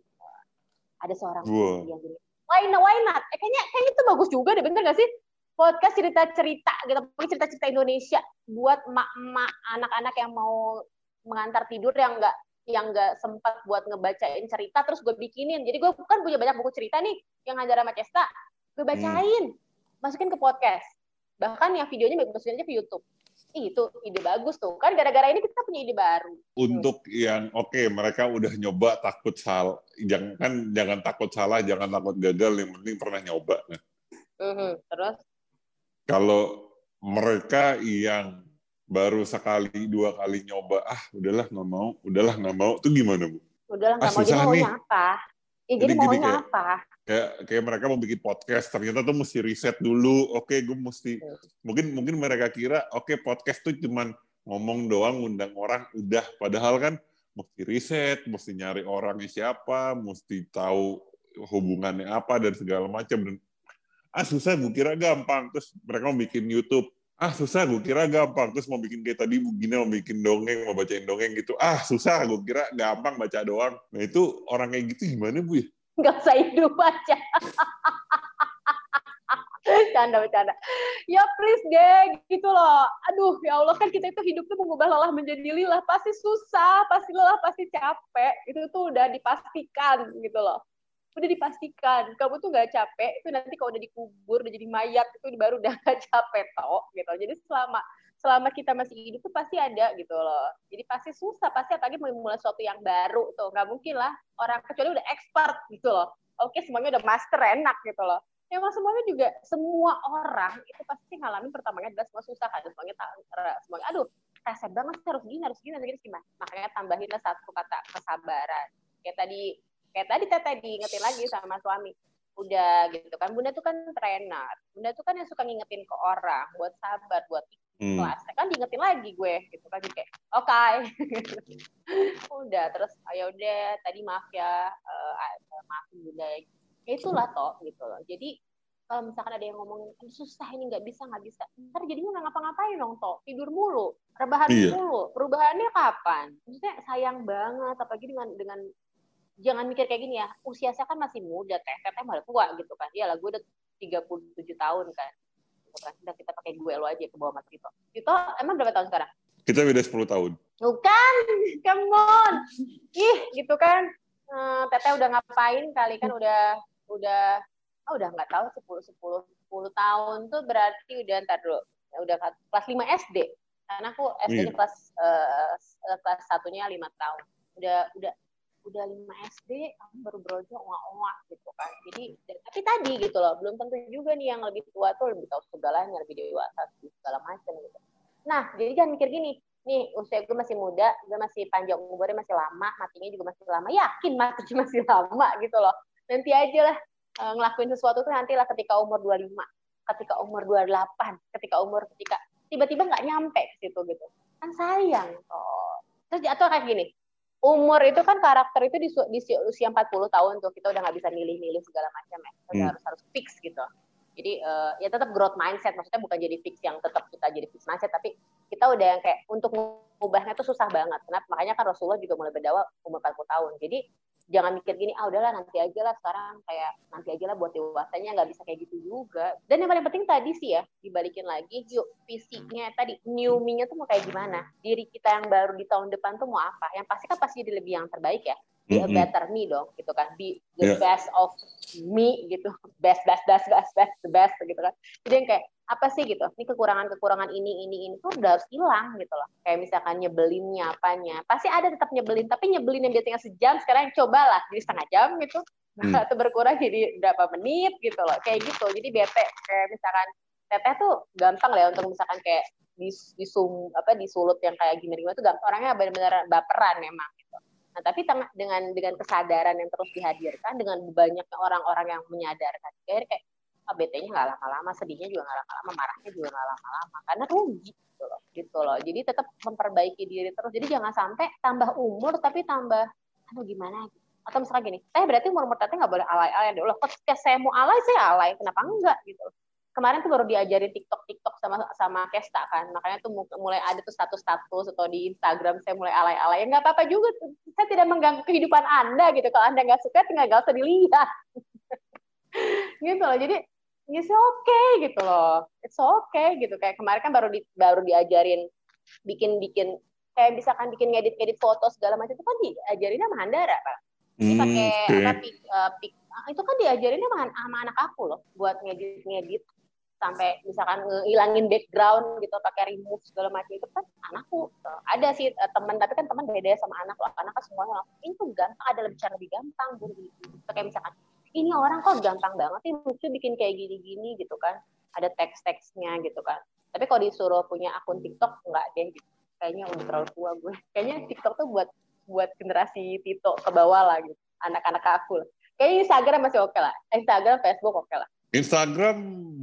Ada seorang wow. yang gini, why not, why not? Eh, kayaknya, kayaknya itu bagus juga deh, bener gak sih? podcast cerita-cerita gitu, cerita-cerita Indonesia buat emak-emak anak-anak yang mau mengantar tidur yang enggak yang enggak sempat buat ngebacain cerita terus gue bikinin. Jadi gue kan punya banyak buku cerita nih yang ngajar sama Cesta, gue bacain, hmm. masukin ke podcast. Bahkan yang videonya aja ke YouTube. Ih, itu ide bagus tuh. Kan gara-gara ini kita punya ide baru. Untuk hmm. yang oke, okay, mereka udah nyoba takut salah. Jangan kan jangan takut salah, jangan takut gagal, yang penting pernah nyoba. Mm -hmm. Terus kalau mereka yang baru sekali dua kali nyoba ah udahlah nggak mau udahlah nggak mau itu gimana bu? Udahlah nggak ah, mau jadi maunya apa? Ya, jadi, jadi maunya kayak, apa? Kayak kayak mereka mau bikin podcast ternyata tuh mesti riset dulu. Oke, gue mesti hmm. mungkin mungkin mereka kira oke okay, podcast tuh cuman ngomong doang undang orang udah padahal kan mesti riset, mesti nyari orangnya siapa, mesti tahu hubungannya apa dan segala macam dan ah susah gue kira gampang terus mereka mau bikin YouTube ah susah gue kira gampang. Terus mau bikin kayak tadi begini mau bikin dongeng mau bacain dongeng gitu. Ah susah gue kira gampang baca doang. Nah itu orang kayak gitu gimana bu ya? Nggak usah hidup aja. Canda bercanda. Ya please deh gitu loh. Aduh ya Allah kan kita itu hidup tuh mengubah lelah menjadi lilah pasti susah pasti lelah pasti capek. Itu tuh udah dipastikan gitu loh udah dipastikan kamu tuh nggak capek itu nanti kalau udah dikubur udah jadi mayat itu baru udah gak capek toh gitu. Jadi selama selama kita masih hidup tuh pasti ada gitu loh. Jadi pasti susah pasti apalagi memulai sesuatu yang baru tuh. Nggak mungkin lah orang kecuali udah expert gitu loh. Oke semuanya udah master enak gitu loh. Emang semuanya juga semua orang itu pasti ngalamin pertamanya adalah semua susah kan semuanya semuanya aduh resep banget harus gini harus gini harus gini gimana makanya tambahinlah satu kata kesabaran. Kayak tadi kayak tadi tadi diingetin lagi sama suami. Udah gitu kan bunda tuh kan trainer. Bunda tuh kan yang suka ngingetin ke orang buat sabar buat hmm. kelas. Kan diingetin lagi gue gitu kan kayak oke. Okay. udah terus ayo ah, udah tadi maaf ya uh, maafin bunda. Ya itulah toh gitu loh. Jadi kalau misalkan ada yang ngomongin susah ini nggak bisa nggak bisa. Ntar jadinya nggak ngapa-ngapain dong toh. Tidur mulu rebahan iya. mulu. Perubahannya kapan? Maksudnya sayang banget apalagi dengan dengan jangan mikir kayak gini ya usia saya kan masih muda teh. Teh malah tua gitu kan. Iya lah gue udah 37 tahun kan. Gitu kan. Udah kita pakai gue lo aja ke bawah mas Tito Tito emang berapa tahun sekarang? Kita beda 10 tahun. Bukan come on. Ih gitu kan. Hmm, teteh udah ngapain kali kan udah udah oh udah nggak tahu 10 10 10 tahun tuh berarti udah ntar dulu. Ya udah kelas 5 SD karena aku SD iya. kelas uh, kelas satunya lima tahun. Udah udah udah 5 SD kamu baru berojo ongak-ongak gitu kan jadi tapi tadi gitu loh belum tentu juga nih yang lebih tua tuh lebih tahu segalanya lebih dewasa segala macam gitu nah jadi jangan mikir gini nih usia gue masih muda gue masih panjang umurnya masih lama matinya juga masih lama yakin matinya masih lama gitu loh nanti aja lah uh, ngelakuin sesuatu tuh nanti lah ketika umur 25, ketika umur 28, ketika umur ketika tiba-tiba nggak nyampe ke situ gitu. Kan sayang toh. Terus atau kayak gini, umur itu kan karakter itu di, di usia 40 tahun tuh kita udah nggak bisa milih-milih segala macam ya. Kita hmm. harus harus fix gitu. Jadi uh, ya tetap growth mindset maksudnya bukan jadi fix yang tetap kita jadi fix mindset tapi kita udah yang kayak untuk mengubahnya tuh susah banget. Kenapa? Makanya kan Rasulullah juga mulai berdakwah umur 40 tahun. Jadi jangan mikir gini ah udahlah nanti aja lah sekarang kayak nanti aja lah buat dewasanya nggak bisa kayak gitu juga. Dan yang paling penting tadi sih ya dibalikin lagi yuk fisiknya tadi new me-nya tuh mau kayak gimana? Diri kita yang baru di tahun depan tuh mau apa? Yang pasti kan pasti jadi lebih yang terbaik ya. Be a better me dong gitu kan. Be the yeah. best of me gitu. Best best best best best the best gitu kan. Jadi yang kayak apa sih gitu? Ini kekurangan kekurangan ini ini ini tuh udah harus hilang gitu loh. Kayak misalkan nyebelinnya apanya. Pasti ada tetap nyebelin tapi nyebelin yang biasanya sejam sekarang cobalah. Jadi setengah jam gitu. Hmm. berkurang jadi berapa menit gitu loh. Kayak gitu. Jadi bete. Kayak misalkan teteh tuh gampang lah ya untuk misalkan kayak di disum apa disulut yang kayak gini gimana tuh gampang. Orangnya benar-benar baperan memang gitu. Nah tapi dengan dengan kesadaran yang terus dihadirkan dengan banyaknya orang-orang yang menyadarkan. Kayak BT-nya nggak lama-lama, sedihnya juga nggak lama-lama, marahnya juga nggak lama-lama, karena rugi gitu loh, gitu loh. Jadi tetap memperbaiki diri terus. Jadi jangan sampai tambah umur tapi tambah, aduh gimana gitu. Atau misalnya gini, saya berarti umur-umur teteh nggak boleh alay-alay. Loh, ketika saya mau alay, saya alay. Kenapa enggak gitu Kemarin tuh baru diajarin TikTok TikTok sama sama Kesta kan, makanya tuh mulai ada tuh status-status atau di Instagram saya mulai alay-alay. Ya nggak apa-apa juga, saya tidak mengganggu kehidupan Anda gitu. Kalau Anda nggak suka, tinggal nggak usah dilihat. gitu loh. Jadi it's okay gitu loh. It's okay gitu. Kayak kemarin kan baru di, baru diajarin bikin bikin kayak misalkan bikin ngedit ngedit foto segala macam itu kan diajarin sama Handara pak. Ini hmm, pakai okay. apa pik, uh, pik, uh, itu kan diajarinnya sama, sama anak aku loh buat ngedit ngedit sampai misalkan ngilangin background gitu pakai remove segala macam itu kan anakku ada sih uh, teman tapi kan teman beda sama anak loh. Anak kan semuanya itu gampang ada lebih cara lebih gampang gitu. Kayak misalkan ini orang kok gampang banget sih lucu bikin kayak gini-gini gitu kan. Ada teks-teksnya gitu kan. Tapi kalau disuruh punya akun TikTok enggak deh gitu. kayaknya udah terlalu tua gue. Kayaknya TikTok tuh buat buat generasi Tito ke bawah lah gitu. Anak-anak aku lah. kayaknya Instagram masih oke okay lah Instagram Facebook oke okay lah. Instagram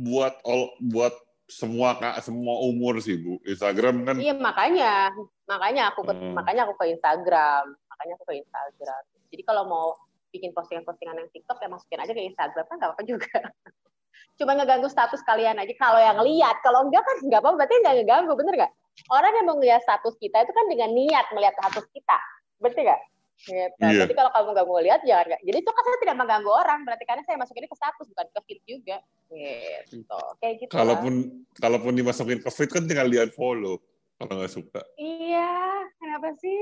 buat all, buat semua kak semua umur sih bu. Instagram kan iya makanya. Makanya aku ke, hmm. makanya aku ke Instagram. Makanya aku ke Instagram. Jadi kalau mau bikin postingan-postingan yang TikTok ya masukin aja ke Instagram kan nggak apa-apa juga. cuma ngeganggu status kalian aja kalau yang lihat kalau enggak kan nggak apa-apa berarti nggak ngeganggu bener nggak orang yang mau ngeliat status kita itu kan dengan niat melihat status kita berarti nggak Gitu. Yeah. Jadi kalau kamu nggak mau lihat jangan nggak. Jadi itu kan saya tidak mengganggu orang. Berarti karena saya masukin ke status bukan ke feed juga. Gitu. Kayak gitu. Kalaupun lah. kalaupun dimasukin ke feed kan tinggal lihat follow kalau nggak suka. Iya, kenapa sih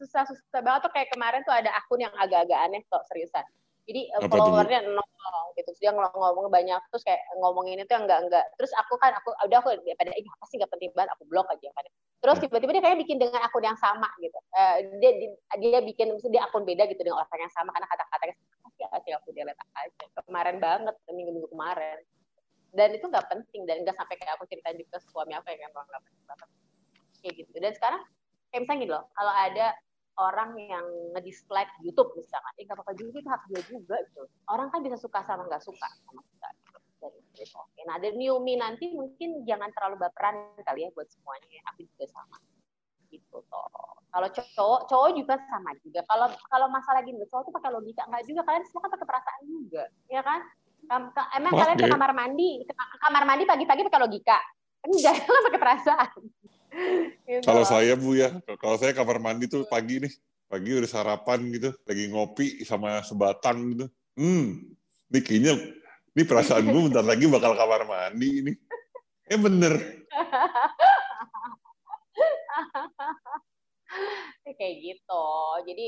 susah-susah banget tuh kayak kemarin tuh ada akun yang agak-agak aneh kok seriusan. Jadi eh, followernya nol gitu. Terus dia ngomong banyak terus kayak ngomongin itu yang enggak enggak. Terus aku kan aku udah aku pada ini apa sih enggak penting banget aku blok aja kan. Terus hmm. tiba-tiba dia kayak bikin dengan akun yang sama gitu. Uh, dia dia bikin maksudnya dia akun beda gitu dengan orang yang sama karena kata-katanya pasti aja aku dia lihat aja. Kemarin banget minggu-minggu kemarin. Dan itu nggak penting dan nggak sampai kayak aku ceritain juga suami apa yang emang nggak penting banget. Kayak gitu. Dan sekarang kayak misalnya gitu loh, kalau ada orang yang ngedislike YouTube misalkan, eh nggak apa-apa juga itu hak dia juga gitu. Orang kan bisa suka sama nggak suka sama kita. Dari Oke, nah ada Niumi nanti mungkin jangan terlalu baperan kali ya buat semuanya. Aku juga sama. Gitu toh. Kalau cowok, cowok juga sama juga. Kalau kalau masalah gini, cowok tuh pakai logika nggak juga. Kalian semua kan pakai perasaan juga, ya kan? Emang kalian ke kamar mandi, ke kamar mandi pagi-pagi pakai logika? Enggak, pakai perasaan. Gitu. Kalau saya Bu ya, kalau saya kamar mandi tuh pagi nih, pagi udah sarapan gitu, lagi ngopi sama sebatang gitu. Hmm, ini kayaknya, ini perasaan gue bentar lagi bakal kamar mandi ini. Eh bener. kayak gitu. Jadi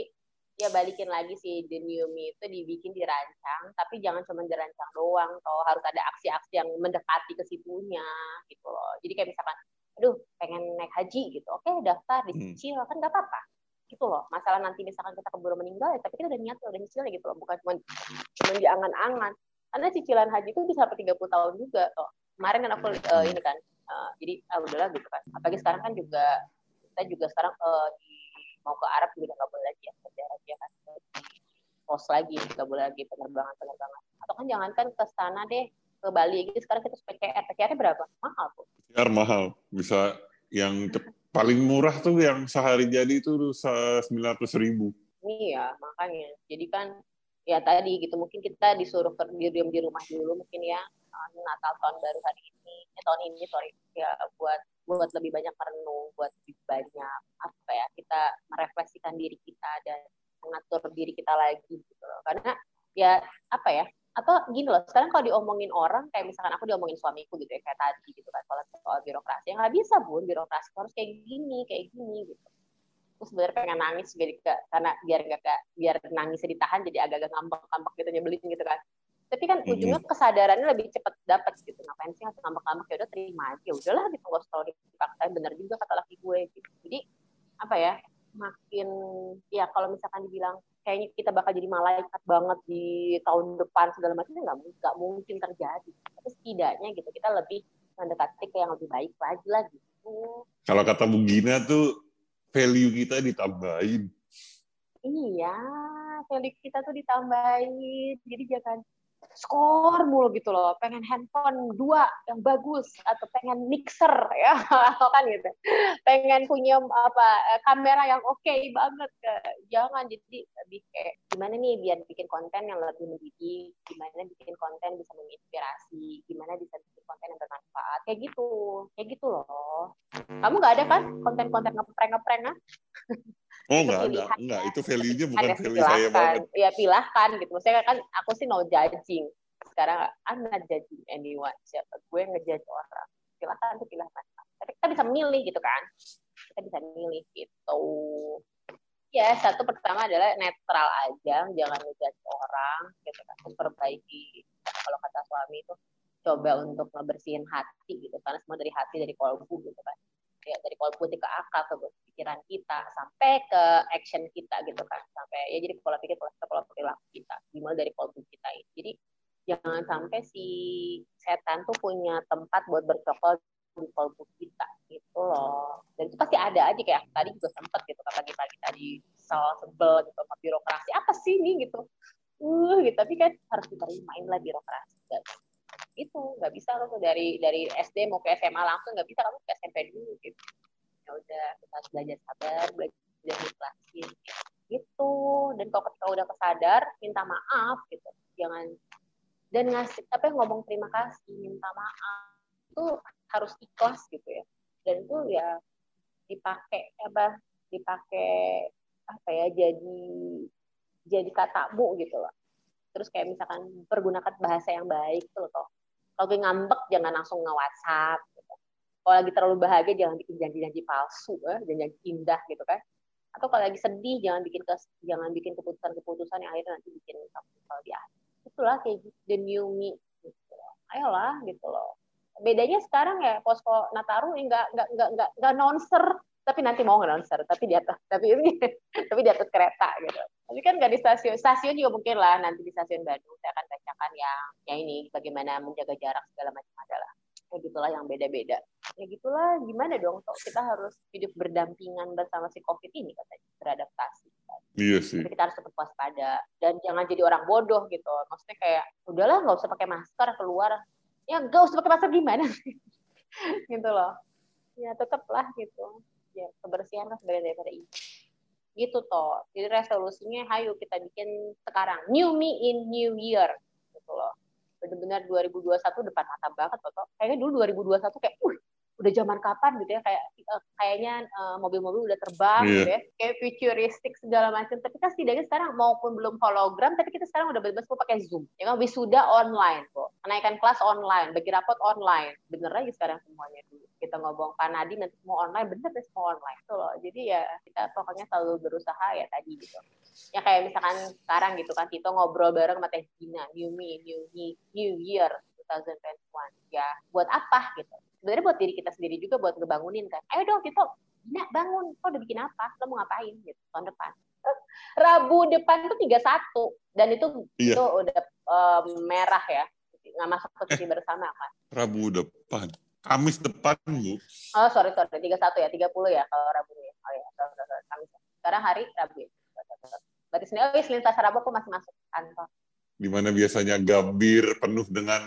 ya balikin lagi sih The New Me itu dibikin dirancang, tapi jangan cuma dirancang doang, toh harus ada aksi-aksi yang mendekati ke situnya gitu loh. Jadi kayak misalkan aduh pengen naik haji gitu. Oke daftar hmm. dicicil hmm. kan nggak apa-apa. Gitu loh. Masalah nanti misalkan kita keburu meninggal ya tapi kita udah niat udah nyicil gitu loh. Bukan cuma cuma diangan-angan karena cicilan haji itu bisa sampai 30 tahun juga toh. Kemarin kan aku uh, ini kan uh, jadi ah udahlah gitu kan. Apalagi sekarang kan juga kita juga sekarang uh, di, mau ke Arab juga nggak boleh lagi ya kerja lagi ya kan. Pos lagi nggak boleh lagi penerbangan penerbangan atau kan jangankan ke sana deh ke Bali. Gitu sekarang kita PCR PCR berapa? Mahal tuh PCR mahal. Bisa yang paling murah tuh yang sehari jadi itu sembilan ratus ribu. Iya makanya. Jadi kan ya tadi gitu mungkin kita disuruh di diam di rumah dulu mungkin ya eh, Natal tahun baru hari ini ya, tahun ini sorry ya buat buat lebih banyak merenung buat lebih banyak apa ya kita merefleksikan diri kita dan mengatur diri kita lagi gitu loh. Karena ya gini loh sekarang kalau diomongin orang kayak misalkan aku diomongin suamiku gitu ya kayak tadi gitu kan soal soal birokrasi ya nggak bisa bun birokrasi harus kayak gini kayak gini gitu. Terus sebenarnya pengen nangis juga karena biar nggak biar nangisnya ditahan jadi agak-agak ngambek-ngambek gitu nyebelin gitu kan. Tapi kan ujungnya kesadarannya lebih cepat dapat gitu ngapain sih harus ngambek-ngambek ya udah terima aja udahlah gitu nggak usah dipaksain bener juga kata laki gue gitu. Jadi apa ya makin ya kalau misalkan dibilang kayaknya kita bakal jadi malaikat banget di tahun depan segala macam nggak nggak mungkin terjadi. Tapi setidaknya gitu kita lebih mendekati ke yang lebih baik lagi lah gitu. Kalau kata Bu Gina tuh value kita ditambahin. Iya value kita tuh ditambahin. Jadi jangan skor mulu gitu loh. Pengen handphone dua yang bagus atau pengen mixer ya. Kan gitu. Pengen punya apa kamera yang oke okay banget. Jangan jadi lebih kayak gimana nih biar bikin konten yang lebih mendidik gimana bikin konten bisa menginspirasi gimana bisa bikin konten yang bermanfaat. Kayak gitu. Kayak gitu loh. Kamu nggak ada kan konten-konten ngeprank ngeprank Oh enggak ada, enggak itu value-nya bukan ada value saya banget. Ya pilahkan gitu. Maksudnya kan aku sih no judging. Sekarang I'm not judging anyone. Siapa gue ngejudge orang. Pilahkan tuh pilahkan. Tapi kita bisa milih gitu kan. Kita bisa milih gitu. Ya, satu pertama adalah netral aja, jangan ngejudge orang gitu kan. Memperbaiki kalau kata suami itu coba untuk ngebersihin hati gitu karena semua dari hati dari kolbu gitu kan ya dari pola putih ke akal ke pikiran kita sampai ke action kita gitu kan. Sampai ya jadi pola pikir pola pola perilaku kita dimulai dari pola putih kita ini. Jadi jangan sampai si setan tuh punya tempat buat bercokol di pola putih kita gitu loh. Dan itu pasti ada aja kayak tadi juga sempet gitu kan pagi-pagi tadi soal sebel gitu sama birokrasi. Apa sih ini gitu? Uh gitu. Tapi kan harus diterimain lah birokrasi itu nggak bisa lo tuh dari dari SD mau ke SMA langsung nggak bisa kamu ke SMP dulu gitu. Ya udah kita harus belajar sabar belajar ikhlasin gitu. Dan kalau ketika udah kesadar minta maaf gitu. Jangan. Dan ngasih apa ngomong terima kasih minta maaf. Itu harus ikhlas gitu ya. Dan itu ya dipakai apa dipakai apa ya jadi jadi katamu gitu loh. Terus kayak misalkan pergunakan bahasa yang baik tuh loh kalau lagi ngambek jangan langsung nge WhatsApp gitu. kalau lagi terlalu bahagia jangan bikin janji-janji palsu ya janji-janji indah gitu kan atau kalau lagi sedih jangan bikin kes, jangan bikin keputusan-keputusan yang akhirnya nanti bikin kalau di akhir itulah kayak gitu, the new me gitu loh. ayolah gitu loh bedanya sekarang ya posko Nataru nggak nggak nggak nggak nggak nonser tapi nanti mau nonser tapi di atas tapi ini tapi di atas kereta gitu tapi kan nggak di stasiun stasiun juga mungkin lah nanti di stasiun Bandung saya akan bacakan yang yang ini bagaimana menjaga jarak segala macam adalah ya gitulah yang beda-beda ya gitulah gimana dong kok kita harus hidup berdampingan bersama si covid ini katanya beradaptasi Iya sih. Jadi kita harus tetap waspada dan jangan jadi orang bodoh gitu. Maksudnya kayak udahlah nggak usah pakai masker keluar. Ya nggak usah pakai masker gimana? gitu loh. Ya tetaplah gitu ya kebersihan kan sebagian daripada ini. Gitu toh. Jadi resolusinya hayu kita bikin sekarang. New me in new year. Gitu loh. Benar-benar 2021 depan mata banget toh kayaknya dulu 2021 kayak uh udah zaman kapan gitu ya kayak uh, kayaknya uh, mobil-mobil udah terbang yeah. gitu ya kayak futuristik segala macam. Tapi kan setidaknya sekarang maupun belum hologram tapi kita sekarang udah bebas kok pakai zoom. Ya kan wisuda online kok. Kenaikan kelas online bagi rapot online. Bener lagi sekarang semuanya dulu. Kita ngomong Pak Nadi nanti semua online. Bener deh semua online. Tuh loh. Jadi ya kita pokoknya selalu berusaha ya tadi gitu. Ya kayak misalkan sekarang gitu kan Tito ngobrol bareng sama Teh Gina new me new me new year 2021 ya buat apa gitu? Sebenarnya buat diri kita sendiri juga buat ngebangunin kan. Ayo dong kita Gina bangun. Kau udah bikin apa? Lo mau ngapain gitu tahun depan? Rabu depan tuh tiga satu. Dan itu iya. itu udah um, merah ya. Nggak masuk ke eh, bersama kan Rabu depan. Kamis depan bu. Oh sorry sorry. tiga satu ya. tiga puluh ya kalau Rabu ya oh ya sorry, sorry, sorry. Kamis sekarang hari Rabu ya. berarti Senin oh iya, Senin Selasa Rabu aku masih masuk kantor. Di mana biasanya gambir penuh dengan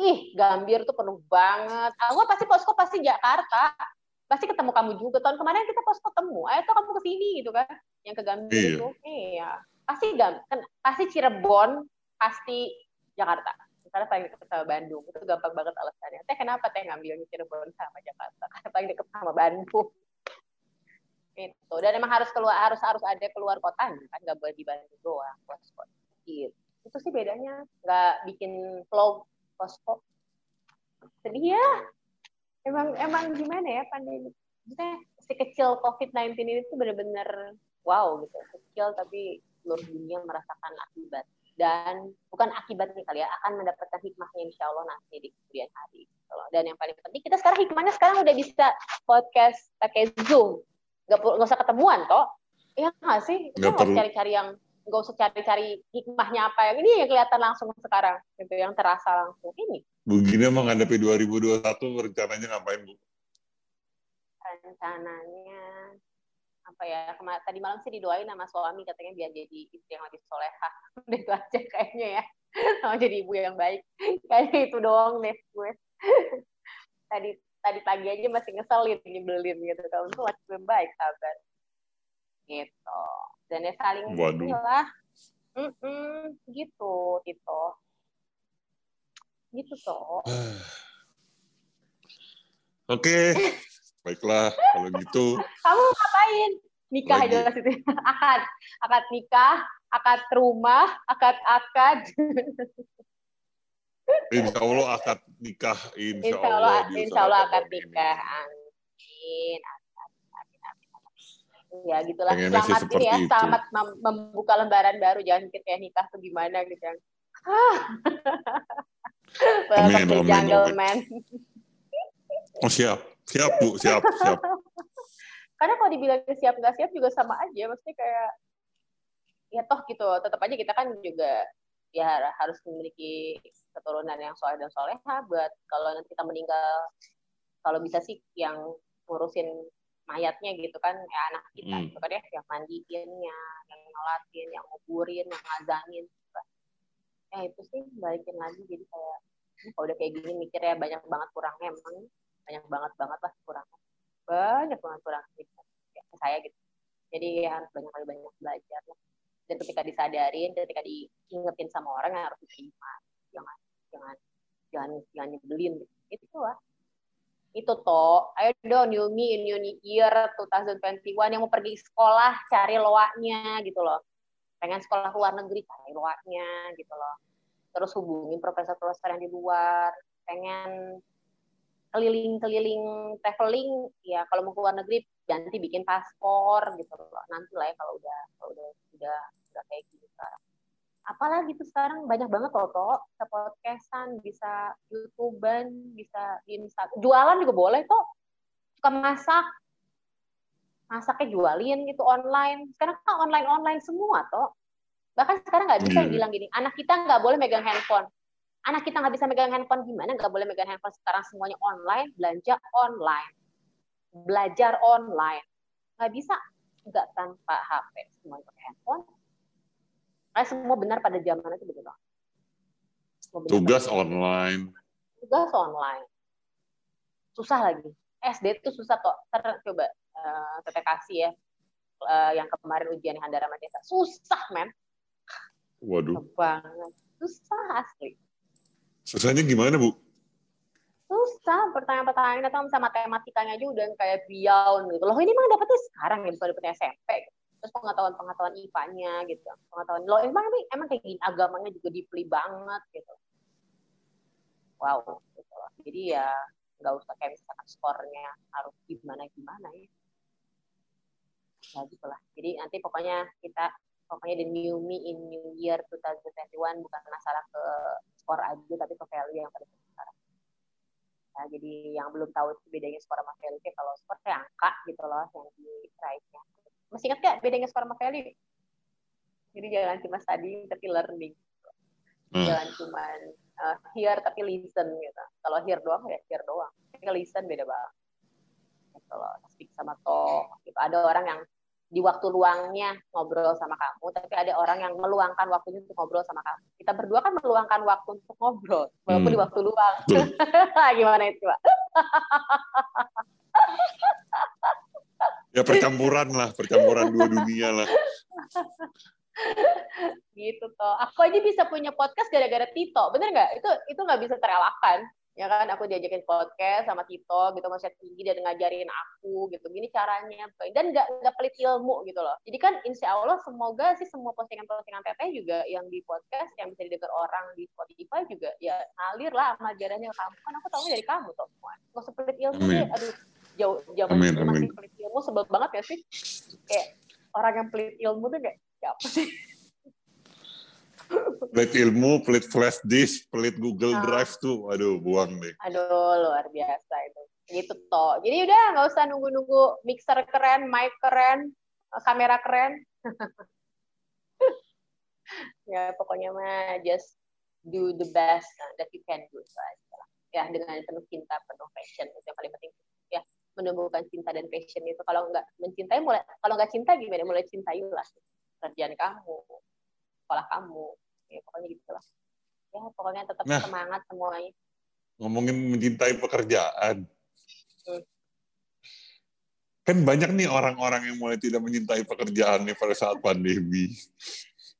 ih Gambir tuh penuh banget. Aku pasti posko pasti Jakarta. Pasti ketemu kamu juga. Tahun kemarin kita posko ketemu. Ayo tuh kamu ke sini gitu kan. Yang ke Gambir iya. itu. Iya. Pasti kan, pasti Cirebon, pasti Jakarta. Misalnya paling dekat sama Bandung. Itu gampang banget alasannya. Teh kenapa teh ngambil Cirebon sama Jakarta? Karena paling dekat sama Bandung. Itu. Dan emang harus keluar harus harus ada keluar kota kan nggak boleh di Bandung doang posko. Gitu. Itu sih bedanya nggak bikin vlog posko. Sedih ya. Emang emang gimana ya pandemi? Maksudnya si kecil COVID-19 ini tuh bener-bener wow gitu. Kecil tapi seluruh dunia merasakan akibat. Dan bukan akibatnya kali ya akan mendapatkan hikmahnya insya Allah nanti di kemudian hari gitu loh. dan yang paling penting kita sekarang hikmahnya sekarang udah bisa podcast pakai zoom. Nggak nggak usah ketemuan toh. Ya nggak sih? Kita nggak cari-cari yang nggak usah cari-cari hikmahnya apa yang ini yang kelihatan langsung sekarang gitu yang terasa langsung. Ini. Begini menghadapi 2021 rencananya ngapain bu? Rencananya apa ya kemarin tadi malam sih didoain sama suami katanya biar jadi istri yang lebih soleha itu aja kayaknya ya. Sama jadi ibu yang baik. Kayaknya itu doang deh gue. Tadi tadi pagi aja masih ngeselin nyebelin gitu. Kalau itu lebih baik sabar gitu. Dan ya saling lah mm -mm, gitu gitu. Gitu toh oke baiklah kalau gitu. Kamu ngapain? Nikah aja jelas itu. Akad akad nikah akad rumah akad akad. Insya Allah akad nikah Insya, insya Allah, Insya Allah akad nikah. Amin ya gitulah. Pengennya selamat ini ya itu. selamat membuka lembaran baru. Jangan mikir kayak nikah tuh gimana gitu yang amin, amin, jungle man. Oh siap. Siap bu. Siap siap. Karena kalau dibilang siap nggak siap juga sama aja. Maksudnya kayak ya toh gitu. Tetap aja kita kan juga ya harus memiliki keturunan yang soleh dan soleha buat kalau nanti kita meninggal. Kalau bisa sih yang ngurusin mayatnya gitu kan ya anak kita hmm. gitu kan ya yang mandiinnya yang ngelatin yang nguburin yang ngazangin gitu kan. ya itu sih balikin lagi jadi kayak kalau udah kayak gini mikir ya banyak banget kurangnya emang banyak banget banget lah kurangnya. Banyak banget kurang gitu ya, saya gitu. Jadi ya harus banyak kali banyak belajar lah. Dan ketika disadarin ketika diingetin sama orang yang harus diterima. Jangan jangan jangan jangan nyebelin itu lah itu toh. Ayo dong new me in new year 2021 yang mau pergi sekolah cari loaknya gitu loh. Pengen sekolah luar negeri cari loaknya gitu loh. Terus hubungin profesor-profesor yang di luar. Pengen keliling-keliling traveling ya kalau mau ke luar negeri ganti bikin paspor gitu loh. Nanti lah ya kalau udah kalau udah udah udah kayak gitu sekarang apalagi tuh sekarang banyak banget loh toh. Bisa podcastan bisa youtuber bisa di Instagram jualan juga boleh kok suka masak. Masaknya jualin gitu online. Sekarang kan online online semua toh. Bahkan sekarang nggak bisa hmm. bilang gini anak kita nggak boleh megang handphone. Anak kita nggak bisa megang handphone gimana nggak boleh megang handphone? Sekarang semuanya online belanja online. Belajar online. Nggak bisa. Nggak tanpa HP semuanya pakai handphone Kayak semua benar pada zaman itu betul tugas online. Tugas online. Susah lagi. SD itu susah kok. Ter, coba uh, kasih ya. Uh, yang kemarin ujian Handara Madesa susah men. Waduh. Banget. Susah asli. Susahnya gimana, Bu? Susah, pertanyaan-pertanyaan datang sama matematikanya aja udah kayak beyond gitu. Loh ini emang dapetnya sekarang ya, bukan dapetnya SMP. Terus pengetahuan-pengetahuan IPA-nya gitu. Pengetahuan, loh emang emang kayak gini, agamanya juga dipelih banget gitu. Wow, gitu loh. Jadi ya nggak usah kayak misalkan skornya harus gimana-gimana ya. Nah, gitu lah. Jadi nanti pokoknya kita pokoknya the new me in new year 2021 bukan masalah ke skor aja tapi ke value yang pada sekarang. Nah, jadi yang belum tahu bedanya skor sama value kalau skor kayak angka gitu loh yang di price-nya. Masih ingat gak bedanya skor sama value? Jadi jangan cuma study tapi learning. Hmm. Jangan cuma uh, hear tapi listen gitu. Kalau hear doang ya hear doang. Tapi listen beda banget. Loh. Speak sama talk. Gitu. Ada orang yang di waktu luangnya ngobrol sama kamu, tapi ada orang yang meluangkan waktunya untuk ngobrol sama kamu. Kita berdua kan meluangkan waktu untuk ngobrol, walaupun hmm. di waktu luang. Gimana itu, Pak? ya percampuran lah, percampuran dua dunia lah. gitu toh. Aku aja bisa punya podcast gara-gara Tito, bener nggak? Itu itu nggak bisa terelakkan. Ya kan? Aku diajakin podcast sama Tito gitu masih tinggi dia ngajarin aku gitu. Gini caranya. Dan nggak nggak pelit ilmu gitu loh. Jadi kan insya Allah semoga sih semua postingan-postingan teteh juga yang di podcast yang bisa didengar orang di Spotify juga ya ngalir lah sama ajarannya. Kamu kan aku tahu dari kamu tuh semua nggak usah pelit ilmu deh. Aduh jauh zaman masih pelit ilmu sebel banget ya sih kayak orang yang pelit ilmu tuh kayak siapa sih pelit ilmu, pelit flash disk, pelit Google nah. Drive tuh, aduh buang deh. Aduh luar biasa itu. Gitu toh. Jadi udah nggak usah nunggu-nunggu mixer keren, mic keren, kamera keren. ya pokoknya mah just do the best that you can do saja. Ya dengan penuh cinta, penuh passion itu yang paling penting. Menumbuhkan cinta dan passion itu. Kalau nggak mencintai mulai kalau nggak cinta gimana? Mulai cintailah kerjaan kamu sekolah kamu ya pokoknya gitu lah ya pokoknya tetap nah, semangat semuanya. Ngomongin mencintai pekerjaan. Hmm. kan banyak nih orang-orang yang mulai tidak mencintai pekerjaan nih pada saat pandemi.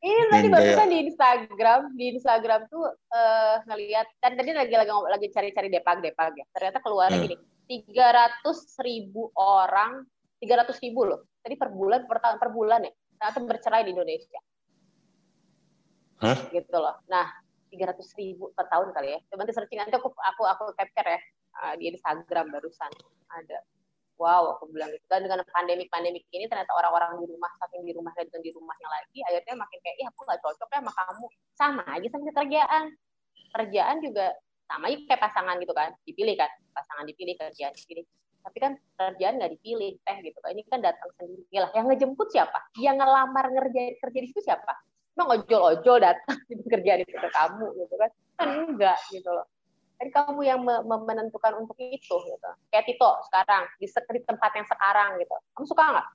Ini tadi barusan di Instagram, di Instagram tuh uh, ngelihat kan tadi lagi lagi lagi cari-cari depag depag ya. Ternyata keluar hmm. gini, tiga ratus ribu orang, tiga ratus ribu loh. Tadi per bulan per tahun per bulan ya. Ternyata bercerai di Indonesia. Hah? gitu loh. Nah, 300 ribu per tahun kali ya. Coba nanti searching nanti aku aku aku capture ya uh, di Instagram barusan ada. Wow, aku bilang gitu. Dan dengan pandemik-pandemik ini ternyata orang-orang di rumah saking di rumah dan di rumahnya lagi, akhirnya makin kayak, ih aku nggak cocok ya sama kamu. Sama aja sama kerjaan. Kerjaan juga sama aja kayak pasangan gitu kan, dipilih kan, pasangan dipilih, kerjaan dipilih. Tapi kan kerjaan nggak dipilih, teh gitu. Ini kan datang sendiri lah. Yang ngejemput siapa? Yang ngelamar ngerjain kerja di situ siapa? emang ojol-ojol datang gitu, kerja di ke kamu gitu kan kan enggak gitu loh jadi kamu yang menentukan untuk itu gitu kayak Tito sekarang di, di tempat yang sekarang gitu kamu suka nggak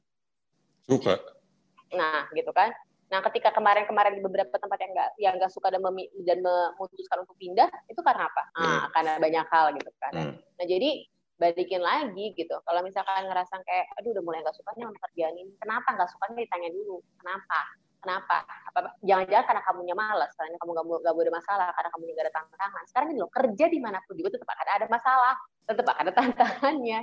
suka nah gitu kan nah ketika kemarin-kemarin di beberapa tempat yang enggak yang enggak suka dan, mem, dan memutuskan untuk pindah itu karena apa nah, hmm. karena banyak hal gitu kan hmm. nah jadi balikin lagi gitu. Kalau misalkan ngerasa kayak, aduh udah mulai nggak sukanya sama kerjaan ini, kenapa nggak sukanya ditanya dulu, kenapa? Kenapa? Jangan-jangan karena kamunya malas, karena kamu gak, gak ada masalah, karena kamu gak ada tantangan. Sekarang ini loh, kerja di mana pun juga tetap akan ada masalah, tetap akan ada tantangannya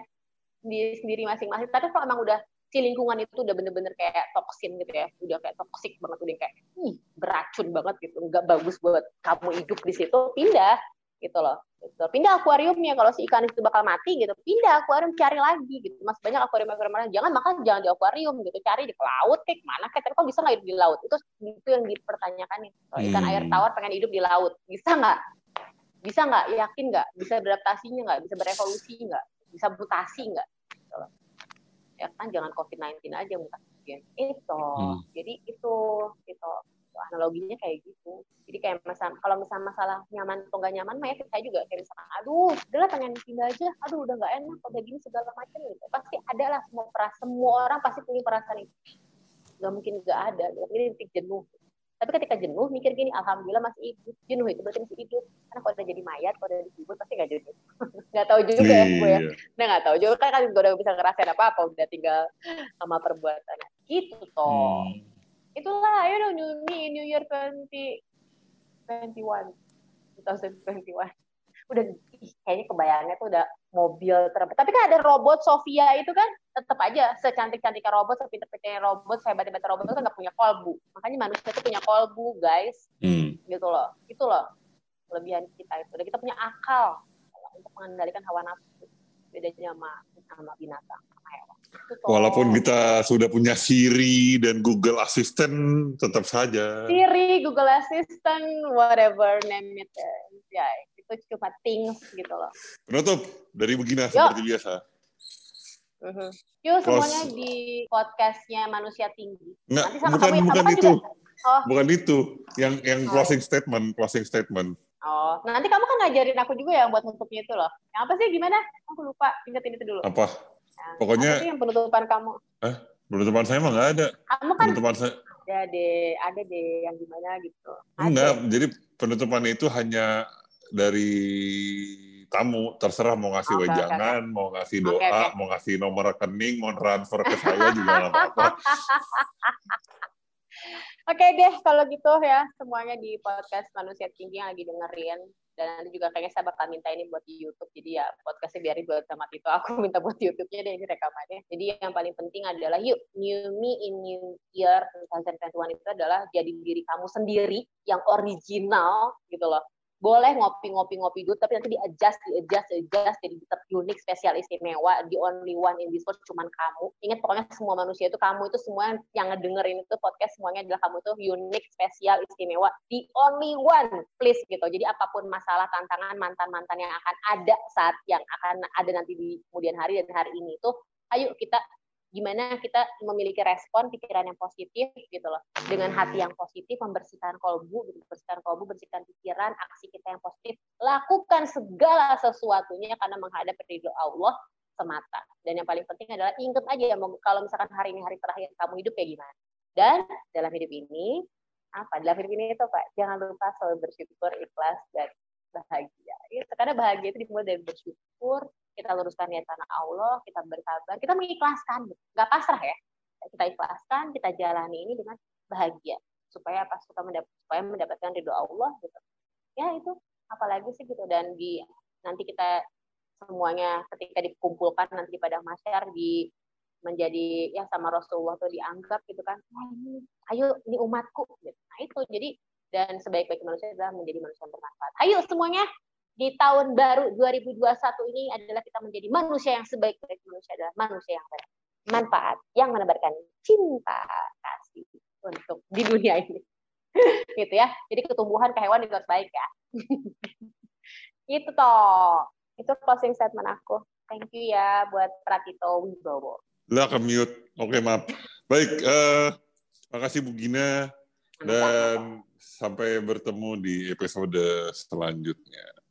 di sendiri masing-masing. Tapi kalau emang udah si lingkungan itu udah bener-bener kayak toksin gitu ya, udah kayak toksik banget, udah kayak ih, beracun banget gitu, nggak bagus buat kamu hidup di situ, pindah gitu loh. Gitu. Pindah akuariumnya kalau si ikan itu bakal mati gitu, pindah akuarium cari lagi gitu. Mas banyak akuarium akuarium mana? Jangan makan jangan di akuarium gitu, cari di laut kayak mana kayak tapi kok bisa nggak hidup di laut? Itu itu yang dipertanyakan nih. Kalau ikan hmm. air tawar pengen hidup di laut, bisa nggak? Bisa nggak? Yakin nggak? Bisa beradaptasinya nggak? Bisa berevolusi nggak? Bisa mutasi nggak? Gitu ya kan jangan COVID-19 aja mutasi. Itu. Hmm. Jadi itu itu analoginya kayak gitu. Jadi kayak masalah kalau misalnya masalah nyaman atau nggak nyaman mah ya saya juga kayak misalnya aduh udahlah pengen pindah aja. Aduh udah nggak enak udah gini segala macam. Gitu. Pasti ada lah semua perasaan semua orang pasti punya perasaan itu. Nggak mungkin nggak ada. Ini titik jenuh tapi ketika jenuh mikir gini alhamdulillah masih hidup. Jenuh itu berarti masih hidup. Karena kalau udah jadi mayat kalau udah dikubur pasti nggak jenuh. Nggak tahu juga ya gue ya. Nah nggak tahu juga kan kan gue udah bisa ngerasain apa apa udah tinggal sama perbuatannya gitu toh. Hmm. Itulah ayo dong New New Year 2021 2021 udah kayaknya kebayangnya tuh udah mobil terbaik tapi kan ada robot Sofia itu kan tetap aja secantik-cantiknya robot sepinter-pinternya robot sehebat-hebatnya robot itu kan nggak punya kolbu. Makanya manusia itu punya kolbu guys. Hmm. gitu loh. Itu loh kelebihan kita itu. Dan kita punya akal untuk mengendalikan hawa nafsu. Bedanya sama sama binatang. Sama hewan Walaupun kita sudah punya Siri dan Google Assistant, tetap saja. Siri, Google Assistant, whatever name it. Ya, itu cuma things gitu loh. Penutup dari Begina seperti biasa. Uh-huh. Yuk semuanya di podcastnya Manusia Tinggi. Nggak, Nanti sama bukan, kamu, bukan kamu itu. Juga, oh. Bukan itu. Yang yang oh. closing statement, closing statement. Oh, nanti kamu kan ngajarin aku juga ya buat nutupnya itu loh. Yang apa sih gimana? Aku lupa. Ingetin itu dulu. Apa? Pokoknya. Apa yang penutupan kamu? Eh, penutupan saya mah nggak ada. Kamu kan penutupan saya. Ada deh, ada deh yang gimana gitu. Ada. Enggak, jadi penutupan itu hanya dari tamu terserah mau ngasih okay, wejangan, okay. mau ngasih doa, okay, okay. mau ngasih nomor rekening, mau transfer ke saya juga nggak apa-apa. Oke okay deh, kalau gitu ya semuanya di podcast Manusia Tinggi yang lagi dengerin dan nanti juga kayaknya saya bakal minta ini buat di YouTube jadi ya podcastnya biar buat sama itu aku minta buat di YouTube-nya deh ini rekamannya jadi yang paling penting adalah yuk new me in new year 2021 itu adalah jadi diri kamu sendiri yang original gitu loh boleh ngopi-ngopi-ngopi dulu, tapi nanti di-adjust, di-adjust, di-adjust, jadi tetap unik, spesial, istimewa, the only one in this world cuman kamu. Ingat pokoknya semua manusia itu kamu itu semua yang ngedengerin itu podcast semuanya adalah kamu itu unik, spesial, istimewa, the only one, please gitu. Jadi apa pun masalah, tantangan, mantan-mantan yang akan ada saat yang akan ada nanti di kemudian hari dan hari ini itu, ayo kita gimana kita memiliki respon pikiran yang positif gitu loh. Dengan hati yang positif membersihkan kolbu gitu, membersihkan kolbu bersihkan pikiran aksi kita yang positif lakukan segala sesuatunya karena menghadap ridho Allah semata. Dan yang paling penting adalah ingat aja kalau misalkan hari ini hari terakhir kamu hidup kayak gimana. Dan dalam hidup ini apa? Dalam hidup ini itu pak jangan lupa selalu bersyukur ikhlas dan bahagia. Itu karena bahagia itu dimulai dari bersyukur kita luruskan niat karena Allah, kita bersabar, kita mengikhlaskan, nggak pasrah ya. Kita ikhlaskan, kita jalani ini dengan bahagia. Supaya apa? Supaya, mendapat, supaya mendapatkan ridho Allah gitu. Ya itu. Apalagi sih gitu. Dan di nanti kita semuanya ketika dikumpulkan nanti pada masyarakat di menjadi ya sama Rasulullah tuh dianggap gitu kan. Ayo ini umatku gitu. nah itu. Jadi dan sebaik-baik manusia adalah menjadi manusia yang bermanfaat. Ayo semuanya di tahun baru 2021 ini adalah kita menjadi manusia yang sebaik-baik manusia adalah manusia yang bermanfaat, yang menebarkan cinta kasih untuk di dunia ini. gitu ya. Jadi ketumbuhan ke hewan juga baik ya. itu toh. Itu closing statement aku. Thank you ya buat Pratito Wibowo. Lah ke mute. Oke, maaf. Baik, uh, makasih Bu Gina dan sampai bertemu di episode selanjutnya.